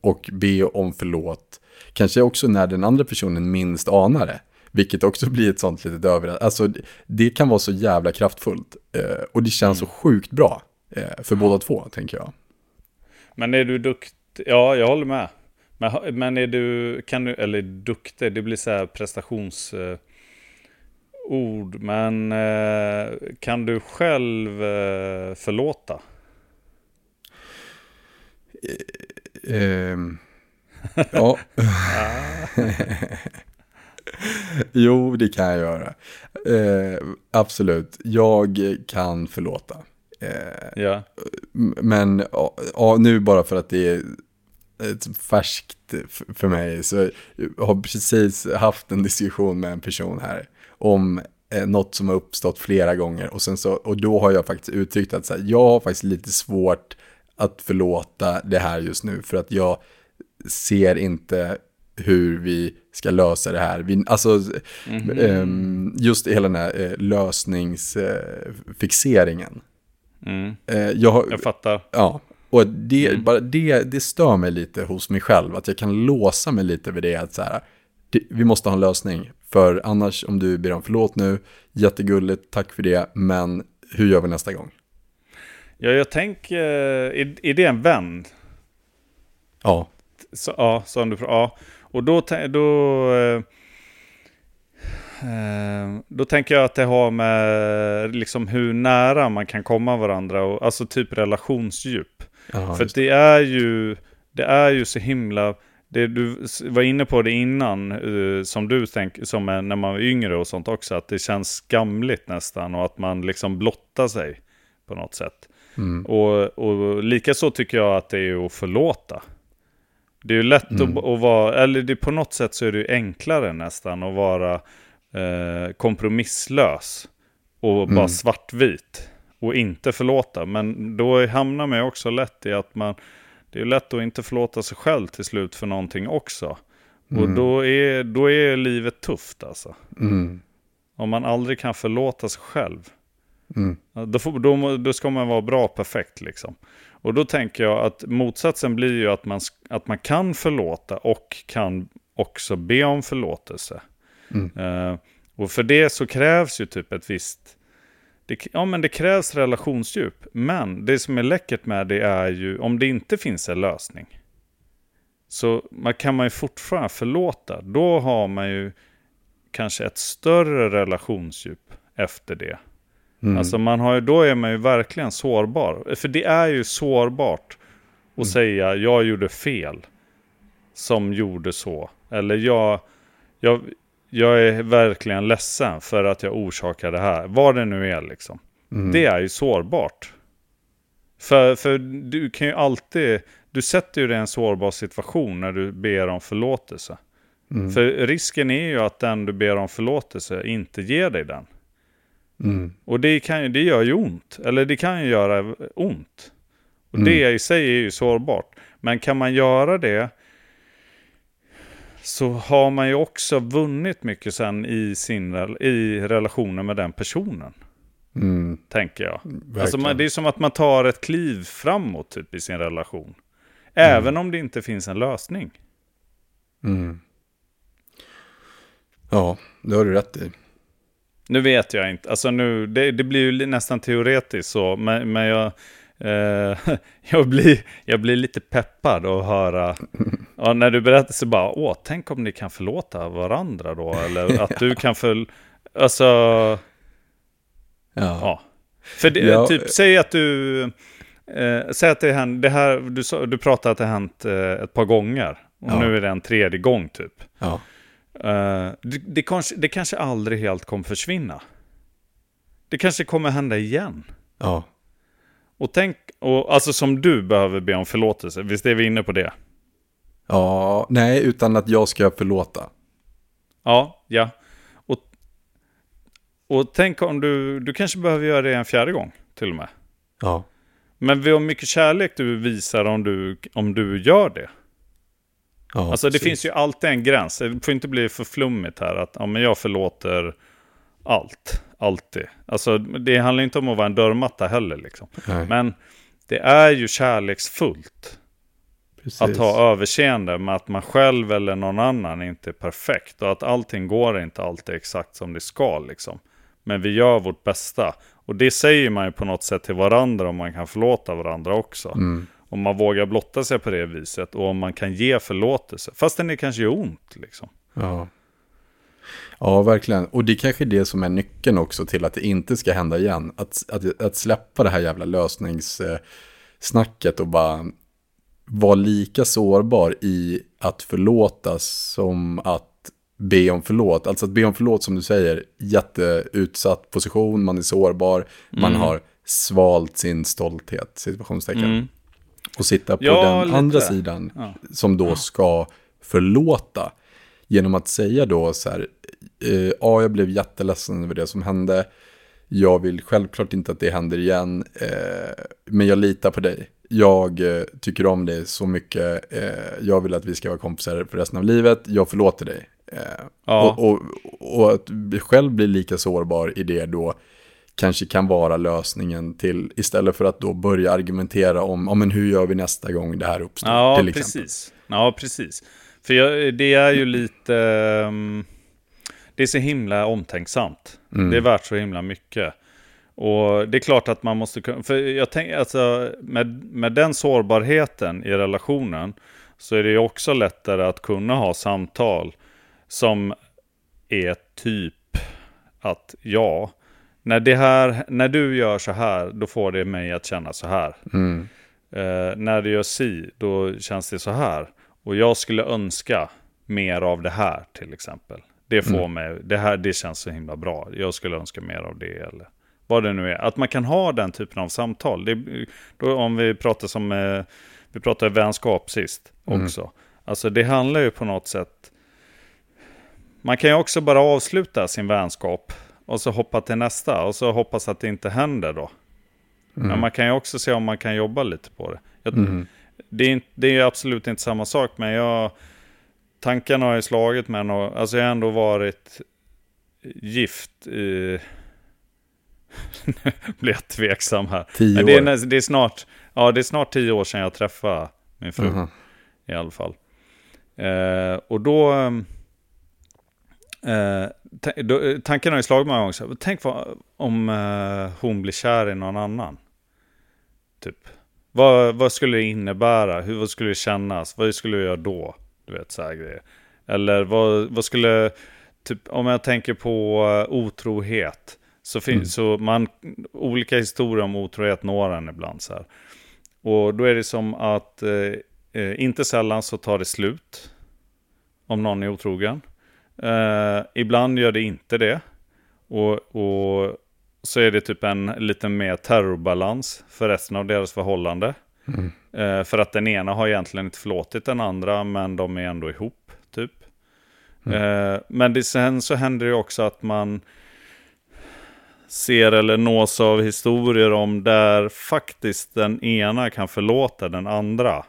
och be om förlåt, kanske också när den andra personen minst anar det. Vilket också blir ett sånt litet överraskning. Alltså det kan vara så jävla kraftfullt. Eh, och det känns mm. så sjukt bra eh, för båda två, tänker jag. Men är du duktig? Ja, jag håller med. Men, men är du, kan du, eller duktig, det blir så här prestationsord. Eh, men eh, kan du själv eh, förlåta? Eh, ehm, ja. jo, det kan jag göra. Eh, absolut, jag kan förlåta. Eh, ja. Men ja, nu bara för att det är ett färskt för mig så jag har precis haft en diskussion med en person här om eh, något som har uppstått flera gånger och, sen så, och då har jag faktiskt uttryckt att så här, jag har faktiskt lite svårt att förlåta det här just nu för att jag ser inte hur vi ska lösa det här. Vi, alltså, mm -hmm. just hela den här eh, lösningsfixeringen. Mm. Eh, jag, jag fattar. Ja, och det, mm. bara det, det stör mig lite hos mig själv, att jag kan låsa mig lite vid det, att så här, det, vi måste ha en lösning. För annars, om du ber om förlåt nu, jättegulligt, tack för det, men hur gör vi nästa gång? Ja, jag tänker, är, är det en vän? Ja. Så, ja, som du Ja, och då, då, eh, eh, då tänker jag att det har med liksom hur nära man kan komma varandra, och, alltså typ relationsdjup. Aha, För det är, ju, det är ju så himla... Det, du var inne på det innan, uh, som du tänker, som är när man var yngre och sånt också, att det känns skamligt nästan och att man liksom blottar sig på något sätt. Mm. Och, och likaså tycker jag att det är att förlåta. Det är ju lätt mm. att, att, vara, eller det, på något sätt så är det ju enklare nästan att vara eh, kompromisslös och mm. bara svartvit och inte förlåta. Men då hamnar man ju också lätt i att man, det är lätt att inte förlåta sig själv till slut för någonting också. Mm. Och då är, då är livet tufft alltså. Mm. Om man aldrig kan förlåta sig själv. Mm. Då, får, då, då ska man vara bra perfekt liksom. Och då tänker jag att motsatsen blir ju att man, att man kan förlåta och kan också be om förlåtelse. Mm. Uh, och för det så krävs ju typ ett visst... Det, ja, men det krävs relationsdjup. Men det som är läckert med det är ju om det inte finns en lösning. Så man kan man ju fortfarande förlåta. Då har man ju kanske ett större relationsdjup efter det. Mm. Alltså man har då är man ju verkligen sårbar. För det är ju sårbart att mm. säga jag gjorde fel. Som gjorde så. Eller jag, jag, jag är verkligen ledsen för att jag orsakar det här. Vad det nu är liksom. Mm. Det är ju sårbart. För, för du kan ju alltid, du sätter ju dig i en sårbar situation när du ber om förlåtelse. Mm. För risken är ju att den du ber om förlåtelse inte ger dig den. Mm. Och det, kan, det gör ju ont. Eller det kan ju göra ont. Och mm. det i sig är ju sårbart. Men kan man göra det så har man ju också vunnit mycket sen i, sin, i relationen med den personen. Mm. Tänker jag. Alltså man, det är som att man tar ett kliv framåt typ i sin relation. Även mm. om det inte finns en lösning. Mm. Ja, det har du rätt i. Nu vet jag inte, alltså nu, det, det blir ju nästan teoretiskt så, men, men jag, eh, jag, blir, jag blir lite peppad att höra, ja, när du berättar så bara, åh, tänk om ni kan förlåta varandra då, eller att du kan för, alltså, ja. ja. För det, ja. typ, säg att du, eh, säg att det hänt, det här, du, du pratade att det hänt eh, ett par gånger, och ja. nu är det en tredje gång typ. Ja. Uh, det, det, kanske, det kanske aldrig helt kommer försvinna. Det kanske kommer hända igen. Ja. Och tänk, och alltså som du behöver be om förlåtelse, visst är vi inne på det? Ja, nej, utan att jag ska förlåta. Ja, ja. Och, och tänk om du, du kanske behöver göra det en fjärde gång till och med. Ja. Men hur mycket kärlek du visar om du, om du gör det. Ja, alltså det precis. finns ju alltid en gräns. Det får inte bli för flummigt här att ja, men jag förlåter allt. Alltid. Alltså det handlar inte om att vara en dörrmatta heller liksom. Men det är ju kärleksfullt precis. att ha överseende med att man själv eller någon annan inte är perfekt. Och att allting går inte alltid exakt som det ska liksom. Men vi gör vårt bästa. Och det säger man ju på något sätt till varandra om man kan förlåta varandra också. Mm. Om man vågar blotta sig på det viset och om man kan ge förlåtelse. Fastän det kanske gör ont liksom. Ja. ja, verkligen. Och det är kanske är det som är nyckeln också till att det inte ska hända igen. Att, att, att släppa det här jävla lösningssnacket och bara vara lika sårbar i att förlåta som att be om förlåt. Alltså att be om förlåt som du säger, jätteutsatt position, man är sårbar, man Mm. har svalt sin stolthet, situationstecken. Mm. Och sitta på Ja, den lite. andra sidan Ja. som då ska förlåta. Genom att säga då så här, eh, ja jag blev jätteledsen över det som hände. Jag vill självklart inte att det händer igen, eh, men jag litar på dig. Jag eh, tycker om dig så mycket, eh, jag vill att vi ska vara kompisar för resten av livet, jag förlåter dig. Eh, Ja. och, och, och att själv bli lika sårbar i det då kanske kan vara lösningen till, istället för att då börja argumentera om, ja men hur gör vi nästa gång det här uppstår, Ja, till exempel. precis. Ja, precis. För jag, det är ju lite... ehm, det är så himla omtänksamt. Mm. Det är värt så himla mycket. Och det är klart att man måste kunna... För jag tänker, alltså, med, med den sårbarheten i relationen så är det ju också lättare att kunna ha samtal som är typ att ja, när, det här, när du gör så här, då får det mig att känna så här. Mm. Eh, när du gör si, då känns det så här. Och jag skulle önska mer av det här till exempel. Det får mig, det här det känns så himla bra. Jag skulle önska mer av det eller vad det nu är. Att man kan ha den typen av samtal. Det, då, om vi pratar som, eh, vi pratade vänskap sist också. Alltså det handlar ju på något sätt, man kan ju också bara avsluta sin vänskap och så hoppa till nästa och så hoppas att det inte händer då. Men man kan ju också se om man kan jobba lite på det. Jag, Mm. det, är det är absolut inte samma sak, men jag, tankarna har ju slagit mig. Alltså jag har ändå varit gift i... Nu blir jag tveksam här. Tio Men det, är, år. det, är snart, ja, det är snart tio år sedan jag träffade min fru Mhm. i alla fall. Eh, och då... Eh, ta- då eh, tanken har ju slagit mig så här, Tänk vad, om eh, hon blir kär i någon annan. Typ. Vad, vad skulle det innebära? Hur vad skulle det kännas? Vad skulle jag göra då? Du vet, så här grejer. Eller vad, vad skulle... Typ, om jag tänker på eh, otrohet. Så finns så man, olika historier om otrohet når en ibland så här. Och då är det som att eh, eh, inte sällan så tar det slut. Om någon är otrogen. Eh, ibland gör det inte det. Och, och så är det typ en lite mer terrorbalans för resten av deras förhållande. Eh, för att den ena har egentligen inte förlåtit den andra, men de är ändå ihop, typ. Eh, men det, sen så händer det också att man ser eller nås av historier om där faktiskt den ena kan förlåta den andra.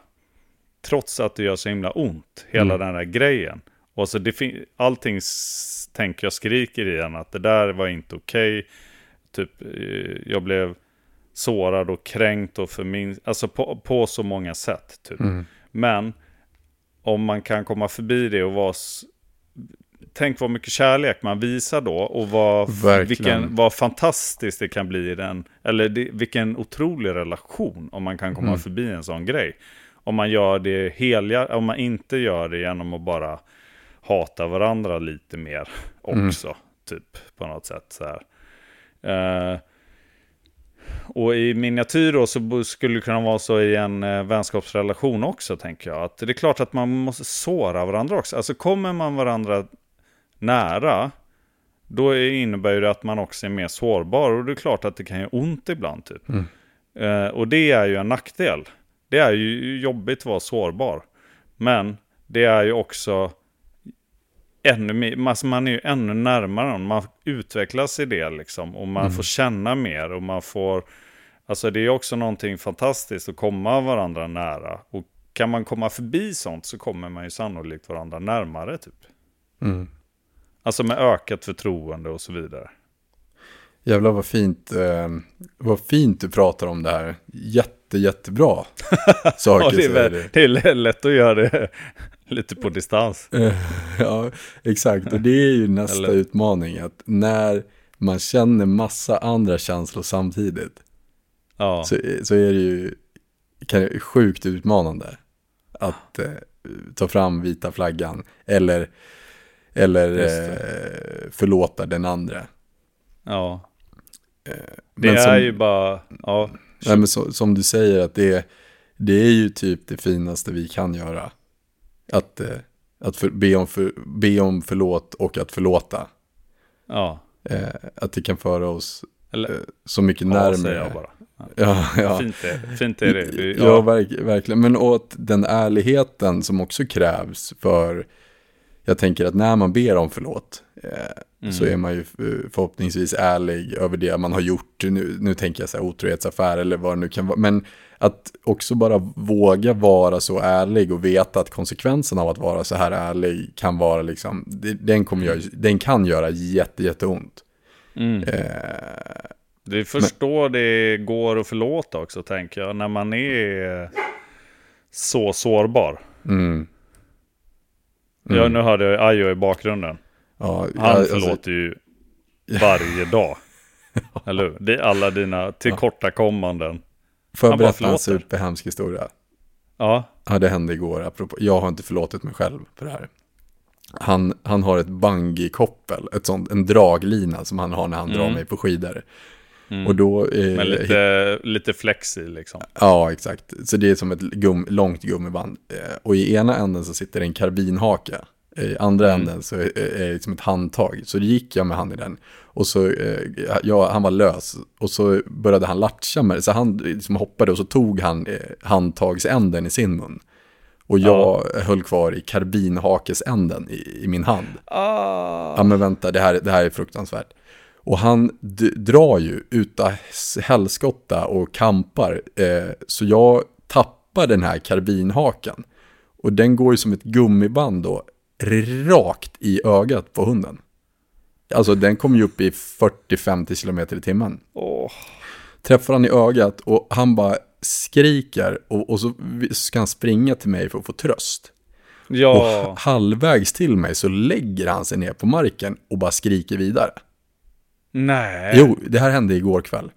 Trots att det gör så himla ont, hela Mm. den här grejen. Och så det allting tänker jag skriker i en att det där var inte okej. Typ, eh, jag blev sårad och kränkt och förmin... Alltså på, på så många sätt. Typ. Mm. Men om man kan komma förbi det och vara... Tänk vad mycket kärlek man visar då och vad, Verkligen. vilken, vad fantastiskt det kan bli i den. Eller det, vilken otrolig relation om man kan komma Mm. förbi en sån grej. Om man gör det helhjär, om man inte gör det genom att bara hata varandra lite mer också. Typ på något sätt så här. Eh, och i miniatyr då så skulle det kunna vara så i en eh, vänskapsrelation också, tänker jag. Att det är klart att man måste såra varandra också. Alltså kommer man varandra nära, då är- innebär det att man också är mer sårbar. Och det är klart att det kan göra ont ibland, typ. Eh, och det är ju en nackdel. Det är ju jobbigt att vara sårbar. Men det är ju också ännu mer, alltså man är ju ännu närmare någon. Man utvecklas i det liksom. Och man får känna mer och man får... Alltså det är också någonting fantastiskt att komma varandra nära. Och kan man komma förbi sånt så kommer man ju sannolikt varandra närmare typ. Mm. Alltså med ökat förtroende och så vidare. Jävlar vad fint, eh, vad fint du pratar om det här. Jätte, jättebra saker Ja, det, är väl, det är lätt att göra det lite på distans. Ja, exakt. Och det är ju nästa Eller- utmaning. Att när man känner massa andra känslor samtidigt. Ja, Så, så är det ju kan, sjukt utmanande. Att eh, ta fram vita flaggan. Eller, eller eh, förlåta den andra. ja. Det Men är som- ju bara, ja, Nej, men så, som du säger, att det, det är ju typ det finaste vi kan göra. Att, eh, att för, be, om för, be om förlåt och att förlåta. ja. Eh, att det kan föra oss Eller, eh, så mycket ja, närmare. säger jag bara. Ja, ja. Fint, är, fint är det. Du- Ja, verk, verkligen. Men åt den ärligheten som också krävs för, jag tänker att när man ber om förlåt, eh, så är man ju eh, förhoppningsvis ärlig över det man har gjort. Nu, nu tänker jag så här otrohetsaffär eller vad det nu kan vara. Men att också bara våga vara så ärlig och veta att konsekvensen av att vara så här ärlig kan vara liksom, det, den, kommer göra, den kan göra jätte, jätteont. Mm. Eh, Du förstår det går att förlåta också, tänker jag, när man är så sårbar. mm, Ja, nu hörde jag Ayo i bakgrunden. ja, Han alltså- förlåter ju varje dag. Eller hur? Det är alla dina tillkortakommanden. Får jag berätta en superhemsk historia? Ja, Ja, det hände igår. Apropå, jag har inte förlåtit mig själv för det här. Han, han har ett bungee-koppel, ett sånt, en draglina som han har när han drar mig på skidor. Och då... Eh, med lite, lite flex i liksom. Ja, exakt. Så det är som ett gum, långt gummiband. Eh, och i ena änden så sitter det en karbinhake. I andra änden så är det liksom ett handtag. Så gick jag med han i den. Och så, eh, ja, han var lös. Och så började han latcha med det. Så han liksom hoppade och så tog han eh, handtagsänden i sin mun. Och jag höll kvar i karbinhakesänden i, i min hand. Ah. Ja men vänta, det här, det här är fruktansvärt. Och han drar ju utav s- helskotta och kampar. Eh, så jag tappar den här karbinhaken. Och den går ju som ett gummiband då, rakt i ögat på hunden. Alltså den kom ju upp i 40-50 km i timmen. Åh. Träffar han i ögat och han bara skriker och, och så ska han springa till mig för att få tröst. Och Ja, halvvägs till mig så lägger han sig ner på marken och bara skriker vidare. Nej. Jo, det här hände igår kväll.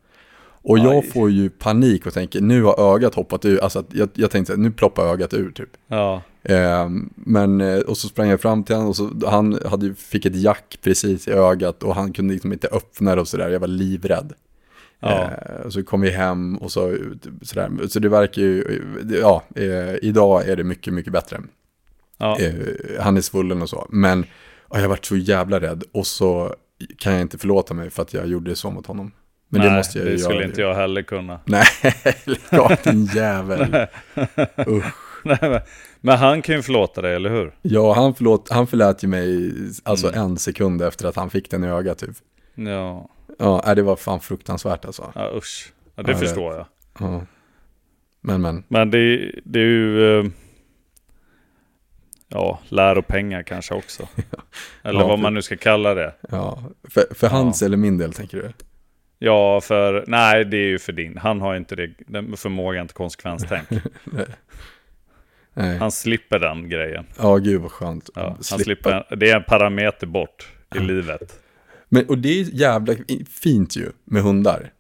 Och Aj. jag får ju panik och tänker, nu har ögat hoppat ur. Alltså jag, jag tänkte, nu ploppar ögat ur typ. Ja, Ehm, men, eh, och så sprang jag fram till honom och så, han hade, fick ett jack precis i ögat och han kunde liksom inte öppna det och sådär. Jag var livrädd. Ja. Eh, och så kom vi hem och så, sådär. Så det verkar ju, ja, eh, idag är det mycket, mycket bättre. ja. Eh, han är svullen och så. Men ja, jag varit så jävla rädd och så kan jag inte förlåta mig för att jag gjorde så mot honom. Men nej, det måste jag det skulle göra. inte jag heller kunna. Nej, lägg av din jävel. Usch. Nej, men- Men han kan ju förlåta dig, eller hur? Ja, han, förlåt, han förlät ju mig alltså Mm. en sekund efter att han fick den i ögat typ. Ja, Ja, nej, det var fan fruktansvärt alltså. ja usch. Ja, det Ja, jag förstår jag. Ja. Men, men. Men det, det är ju... eh, Ja, läropengar kanske också. Eller Ja, vad för- man nu ska kalla det. Ja. För, för hans eller min del tänker du? Ja, för... Nej, det är ju för din. Han har inte det, den förmågan till konsekvenstänk. Nej. Han slipper den grejen. Ja, gud vad skönt. Ja, han Slippa. slipper, det är en parameter bort i livet. Men, och det är jävla fint ju med hundar.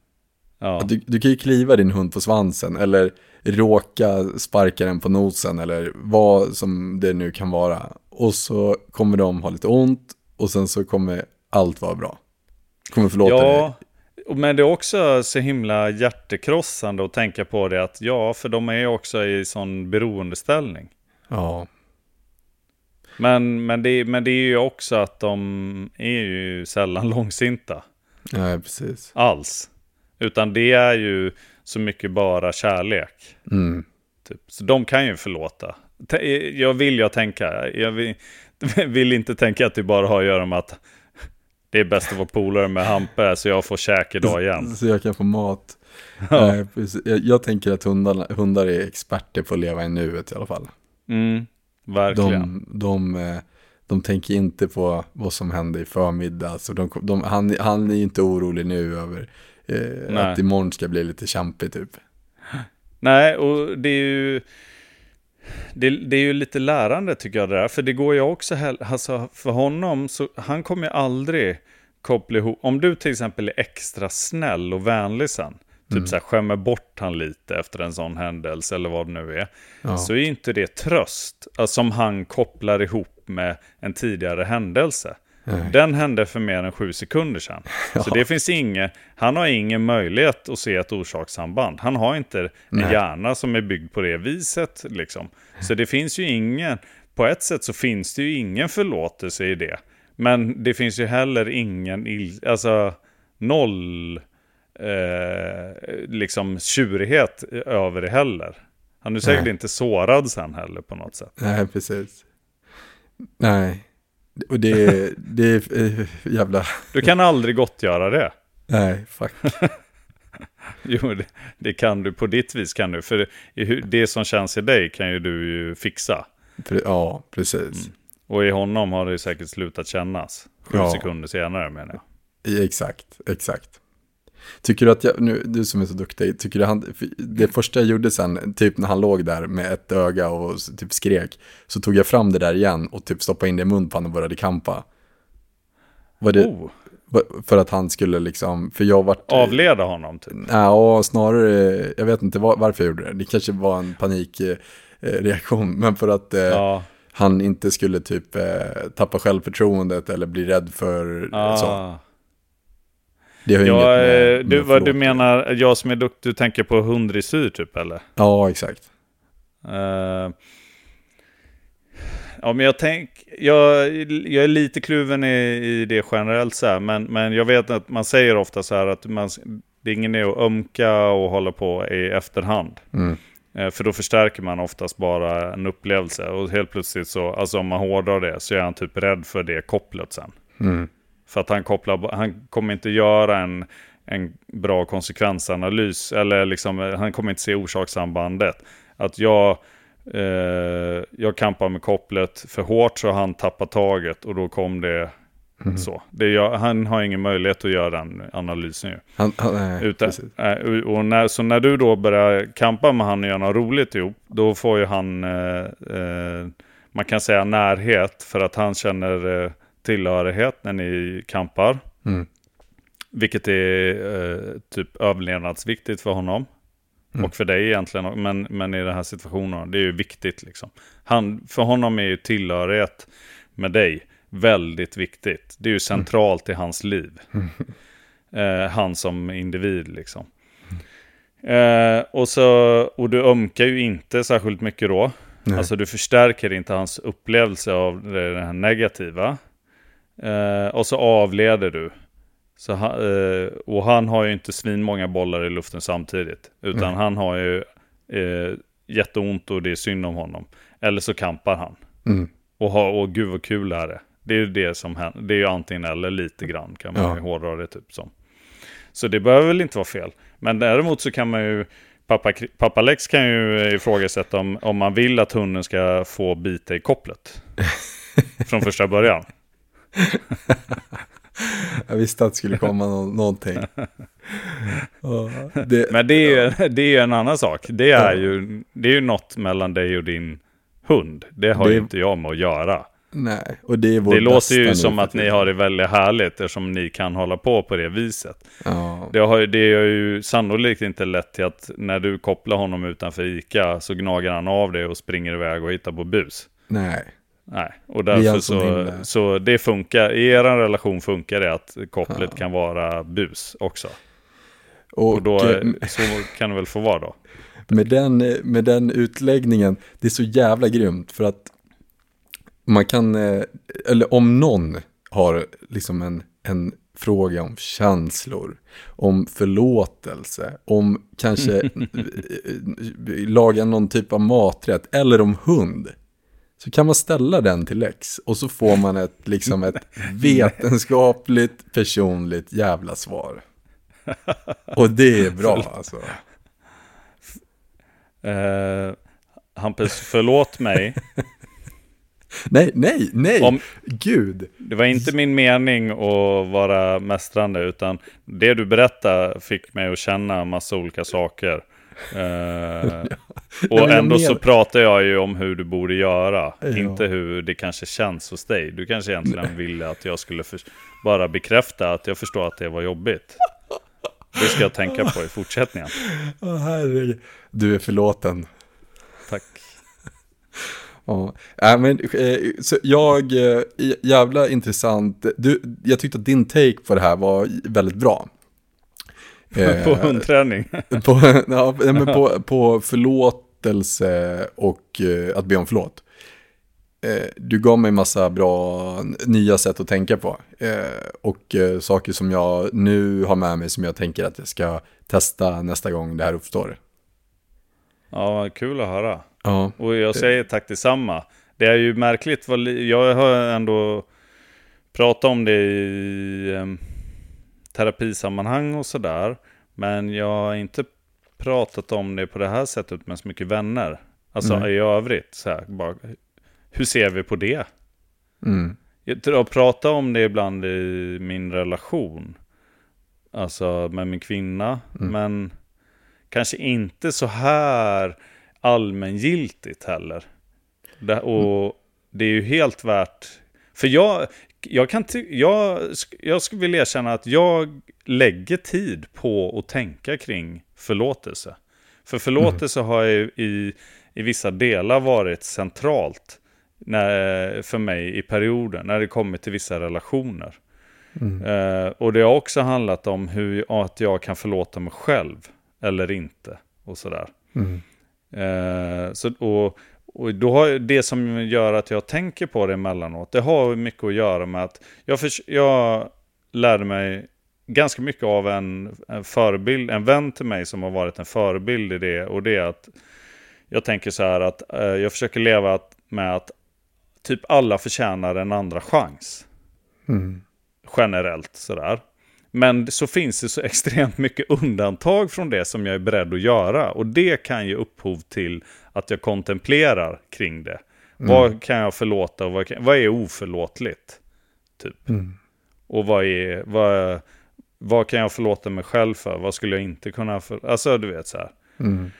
Ja, Du, du kan ju kliva din hund på svansen eller råka sparka den på nosen eller vad som det nu kan vara. Och så kommer de ha lite ont och sen så kommer allt vara bra. Kommer förlåta dig. ja och- men det är också så himla hjärtekrossande att tänka på det att ja, för de är ju också i sån beroendeställning. Ja, Men, men, det, men det är ju också att de är ju sällan långsinta nej precis. alls. Utan det är ju så mycket bara kärlek. Mm. Typ. Så de kan ju förlåta. Jag vill ju tänka, jag vill, vill inte tänka att det bara har att göra med att Det är bäst att vara polare med Hampe så jag får käk idag igen. Så jag kan få mat. Ja. Precis. jag, jag tänker att hundarna, hundar är experter på att leva i nuet i alla fall. Mm, verkligen. De, de, eh, de tänker inte på vad som hände i förmiddag. Så de, de, han, han är ju inte orolig nu över eh, att imorgon ska bli lite kämpigt typ. Nej, och det är ju... Det, det är ju lite lärande tycker jag det där. För det går ju också, alltså för honom, så han kommer ju aldrig koppla ihop. Om du till exempel är extra snäll och vänlig sen. Typ så här skämmer bort han lite efter en sån händelse eller vad det nu är. Ja. Så är inte det tröst. Alltså, som han kopplar ihop med en tidigare händelse. Nej. Den hände för mer än sju sekunder sedan. Så Ja. det finns inget, han har ingen möjlighet att se ett orsakssamband. Han har inte en Nej. hjärna som är byggd på det viset. Liksom. Så det finns ju ingen, på ett sätt så finns det ju ingen förlåtelse i det. Men det finns ju heller ingen, alltså noll eh, liksom tjurighet över det heller. Han är säkert Nej. inte sårad sen heller på något sätt. Nej, precis. Nej, och det, det är eh, jävla... Du kan aldrig gottgöra det. Nej, fuck. Jo, det, det kan du. På ditt vis kan du. För det som känns i dig kan ju du ju fixa. Pre- Ja, precis. Och i honom har det säkert slutat kännas. Sju Ja. sekunder senare menar jag. Ja, Exakt, exakt. Tycker du att jag, nu, du som är så duktig, tycker du han, det första jag gjorde sen, typ när han låg där med ett öga och typ skrek, så tog jag fram det där igen och typ stoppade in det i mun på honom och började kampa. Var det, Oh, för att han skulle liksom, för jag vart... avleda honom typ. Ja, snarare, jag vet inte var, varför jag gjorde det. Det kanske var en panikreaktion, men för att eh, Ja, han inte skulle typ eh, tappa självförtroendet eller bli rädd för så. Det har ju ja inget med, eh, du, med vad du menar, jag som är duktig, du tänker på hunddressyr typ eller? Ja, exakt. Eh, ja, men jag tänk, jag, jag är lite kluven i, i det generellt så här, men, men jag vet att man säger ofta så här att man, det är ingen idé att ömka och hålla på i efterhand. Mm. Eh, För då förstärker man oftast bara en upplevelse och helt plötsligt så, alltså om man hårdrar det, så är han typ rädd för det kopplet sen. Mm. För att han kopplar, han kommer inte göra en, en bra konsekvensanalys. Eller liksom, eh, han kommer inte se orsakssambandet. Att jag, eh, jag kampar med kopplet för hårt så han tappar taget och då kom det så. Det gör, han har ingen möjlighet att göra den analysen ju. Han, han, nej, Utan, eh, och när, så när du då börjar kampa med han och göra något roligt ihop, då får ju han, eh, eh, man kan säga närhet, för att han känner eh, tillhörighet när ni kampar. Mm. Vilket är eh, typ överlevnadsviktigt för honom. Mm. Och för dig egentligen, men, men i den här situationen, det är ju viktigt liksom. Han, för honom är ju tillhörighet med dig väldigt viktigt. Det är ju centralt i hans liv. Eh, han som individ liksom. Eh, och, så, och du ömkar ju inte särskilt mycket då. Nej. Alltså du förstärker inte hans upplevelse av det här negativa. Eh, och så avleder du. Så han, eh, och han har ju inte svinmånga bollar i luften samtidigt. Utan Nej. han har ju eh, jätteont och det är synd om honom. Eller så kampar han. Mm. Och, ha, och gud vad kul är det. Det är ju det som händer. Det är ju antingen eller lite grann kan man Ja. ju hårdra det typ som. Så det behöver väl inte vara fel. Men däremot så kan man ju, pappa, pappa Lex kan ju ifrågasätta om, om man vill att hunden ska få bita i kopplet. Från första början. Jag visste att det skulle komma nå- någonting. Ja, det, Men det är ju det är ju en annan sak. Det är, ju, det är ju något mellan dig och din hund. Det har Det- ju inte jag med att göra. nej, och det är vår Det låter ju som att ni har det väldigt härligt eftersom ni kan hålla på på det viset. Ja, Det har, det är ju sannolikt inte lett till att när du kopplar honom utanför ICA så gnagar han av det och springer iväg och hittar på bus. nej. Nej, och därför sån så, himla- så det funkar. I er relation funkar det att kopplet Ja. kan vara bus också. Och, Och då, eh, så kan det väl få vara då. med, den, med den utläggningen, det är så jävla grymt för att man kan, eh, eller om någon har liksom en, en fråga om känslor, om förlåtelse, om kanske eh, laga någon typ av maträtt eller om hund. Så kan man ställa den till Lex och så får man ett, liksom ett vetenskapligt, personligt jävla svar. Och det är bra alltså. Uh, Hampus, förlåt mig. nej, nej, nej. Om, Gud. Det var inte min mening att vara mästrande, utan det du berättade fick mig att känna en massa olika saker. Uh, och ändå så pratar jag ju om hur du borde göra, ja. inte hur det kanske känns hos dig. Du kanske egentligen ville att jag skulle bara bekräfta att jag förstår att det var jobbigt. Det ska jag tänka på i fortsättningen. Oh, herregud. Du är förlåten. Tack. Ja, äh, men eh, så jag, eh, jävla intressant. Du, jag tyckte att din take på det här var väldigt bra. På hundträning? på, ja, men på, på förlåtelse och att be om förlåt. Du gav mig massa bra nya sätt att tänka på. Och saker som jag nu har med mig som jag tänker att jag ska testa nästa gång det här uppstår. Ja, kul att höra. Ja. Och jag säger tack detsamma. Det är ju märkligt, vad, jag har ändå pratat om det i um, terapisammanhang och sådär. Men jag har inte pratat om det på det här sättet med så mycket vänner. Alltså mm. i övrigt, så här, bara, hur ser vi på det? Mm. Jag pratar om det ibland i min relation. Alltså med min kvinna. Mm. Men kanske inte så här allmängiltigt heller. Det, och mm. det är ju helt värt... För jag, jag, kan jag, jag skulle vilja erkänna att jag lägger tid på att tänka kring förlåtelse. För förlåtelse mm. har ju i, i vissa delar varit centralt när, för mig i perioden, när det kommer till vissa relationer. Mm. Uh, och det har också handlat om hur, att jag kan förlåta mig själv eller inte. Och sådär. Mm. Uh, så, och, och då har det som gör att jag tänker på det emellanåt, det har mycket att göra med att jag, för, jag lärde mig ganska mycket av en, en förebild, en vän till mig som har varit en förebild i det. Och det är att jag tänker så här att uh, jag försöker leva med att typ alla förtjänar en andra chans. Mm. Generellt sådär. Men så finns det så extremt mycket undantag från det som jag är beredd att göra. Och det kan ge upphov till att jag kontemplerar kring det. Mm. Vad kan jag förlåta och vad, kan, vad är oförlåtligt? Typ. Mm. Och vad, är, vad, vad kan jag förlåta mig själv för? Vad skulle jag inte kunna för... Alltså du vet så här. Mm.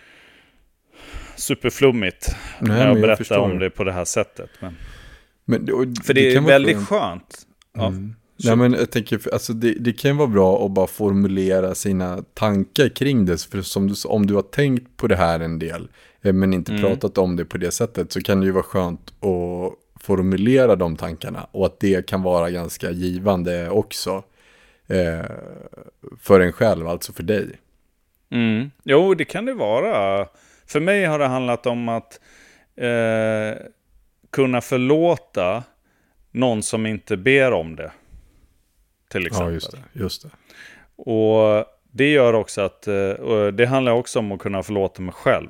Superflummigt Nej, när jag berättar jag om det på det här sättet. Men, men det, för det, det är väldigt skönt. skönt. Ja. Mm. Nej men jag tänker, alltså det, det kan vara bra att bara formulera sina tankar kring det. För som du, om du har tänkt på det här en del, men inte mm. pratat om det på det sättet, så kan det ju vara skönt att formulera de tankarna. Och att det kan vara ganska givande också. Eh, för en själv, alltså för dig. Mm. Jo, det kan det vara. För mig har det handlat om att eh, kunna förlåta någon som inte ber om det. Till exempel. Ja, just det. Just det. Och det gör också att, eh, det handlar också om att kunna förlåta mig själv.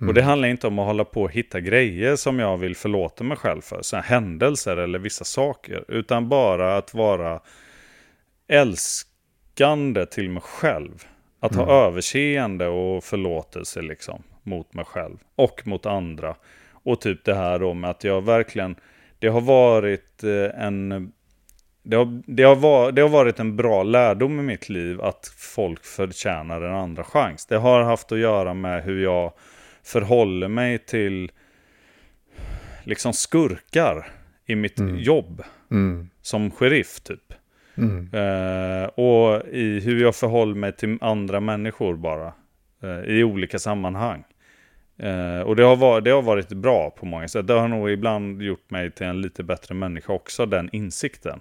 Mm. Och det handlar inte om att hålla på och hitta grejer som jag vill förlåta mig själv för. Sådana händelser eller vissa saker. Utan bara att vara älskande till mig själv. Att mm. ha överseende och förlåtelse liksom mot mig själv. Och mot andra. Och typ det här då med att jag verkligen, det har varit eh, en det har, det, har var, det har varit en bra lärdom i mitt liv att folk förtjänar en andra chans. Det har haft att göra med hur jag förhåller mig till liksom skurkar i mitt mm. jobb. Mm. Som sheriff typ. Mm. Uh, och i hur jag förhåller mig till andra människor bara. Uh, I olika sammanhang. Uh, och det har, varit, det har varit bra på många sätt. Det har nog ibland gjort mig till en lite bättre människa också, den insikten.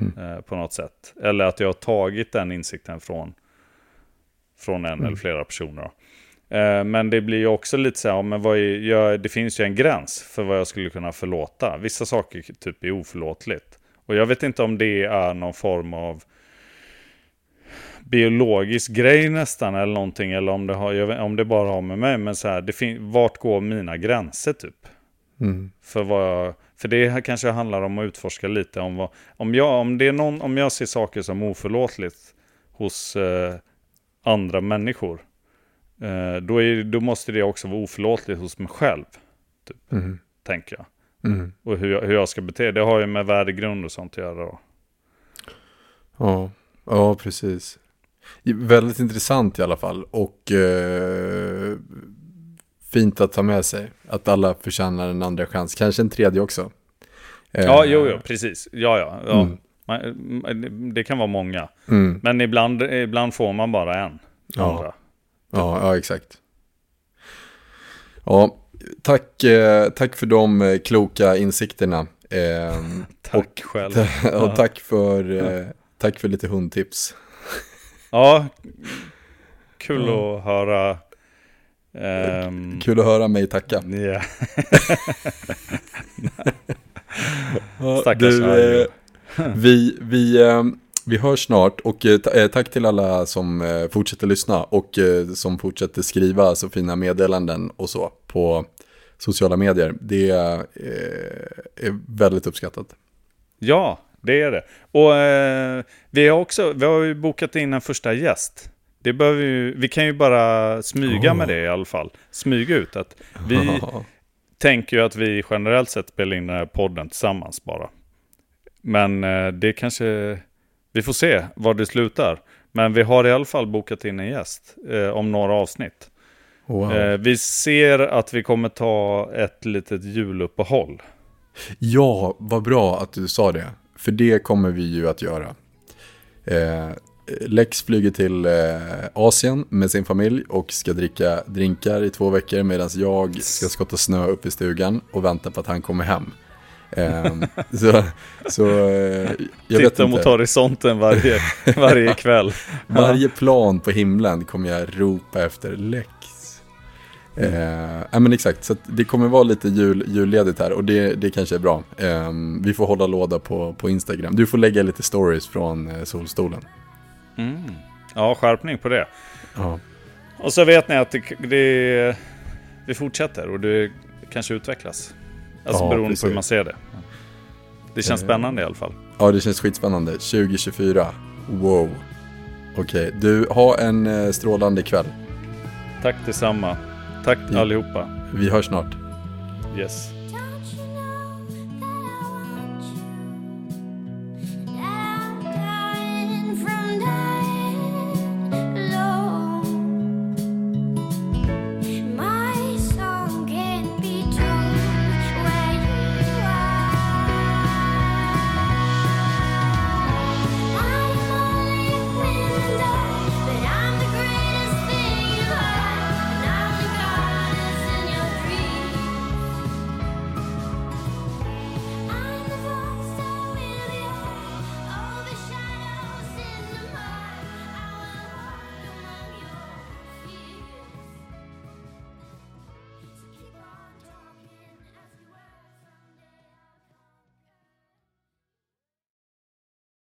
Mm. på något sätt. Eller att jag har tagit den insikten från, från en mm. eller flera personer. Eh, men det blir ju också lite så här, men vad är, jag, det finns ju en gräns för vad jag skulle kunna förlåta. Vissa saker typ är oförlåtligt. Och jag vet inte om det är någon form av biologisk grej nästan eller någonting. Eller om det, har, om det bara har med mig. Men så här, det vart går mina gränser typ? Mm. För, vad jag, för det här kanske handlar om att utforska lite om vad... Om jag, om det är någon, om jag ser saker som oförlåtligt hos eh, andra människor. Eh, då, är, då måste det också vara oförlåtligt hos mig själv. Typ, Mm. tänker jag. Mm. Och hur jag, hur jag ska bete Det har ju med värdegrund och sånt att göra då. Ja, ja precis. Väldigt intressant i alla fall. Och eh, fint att ta med sig. Att alla förtjänar en andra chans. Kanske en tredje också. Eh, Ja, jo, jo, precis. Ja, ja. ja. Mm. Man, det kan vara många. Mm. Men ibland, ibland får man bara en. Ja. Andra. Ja, ja, exakt. Ja, tack, eh, tack för de eh, kloka insikterna. Eh, Tack själv. och tack för, eh, tack för lite hundtips. Ja, kul att höra. Ehm, Kul att höra mig tacka. Ja, Stackars du, vi, vi, eh, vi hörs snart och eh, eh, tack till alla som eh, fortsätter lyssna och eh, som fortsätter skriva så fina meddelanden och så på sociala medier. Det är väldigt uppskattat. ja, det är det. Och vi har också, vi har ju bokat in en första gäst. Det behöver vi, vi kan ju bara smyga Oh. med det i alla fall. Smyga ut att vi tänker ju att vi generellt sett spelar in den här podden tillsammans bara. Men det kanske, vi får se var det slutar. Men vi har i alla fall bokat in en gäst eh, om några avsnitt. wow. Eh, vi ser att vi kommer ta ett litet juluppehåll. Ja, vad bra att du sa det. För det kommer vi ju att göra. Eh, Lex flyger till eh, Asien med sin familj och ska dricka drinkar i två veckor medan jag ska skotta snö upp i stugan och vänta på att han kommer hem. Eh, så så eh, jag Titta mot horisonten varje, varje kväll. Varje plan på himlen kommer jag ropa efter Lex. Eh, ja, men exakt, så det kommer vara lite jul, julledigt här och det, det kanske är bra. Eh, vi får hålla låda på, på Instagram. Du får lägga lite stories från eh, solstolen. Mm. Ja, skärpning på det. Ja. Och så vet ni att det, det, det fortsätter och det kanske utvecklas. Alltså Ja, beroende precis. på hur man ser det. Det känns Eh. spännande i alla fall. ja, det känns skitspännande. 2024, wow. Okej, du, ha en eh, strålande kväll. Tack detsamma. Tack Ja. allihopa. Vi hörs snart. Yes.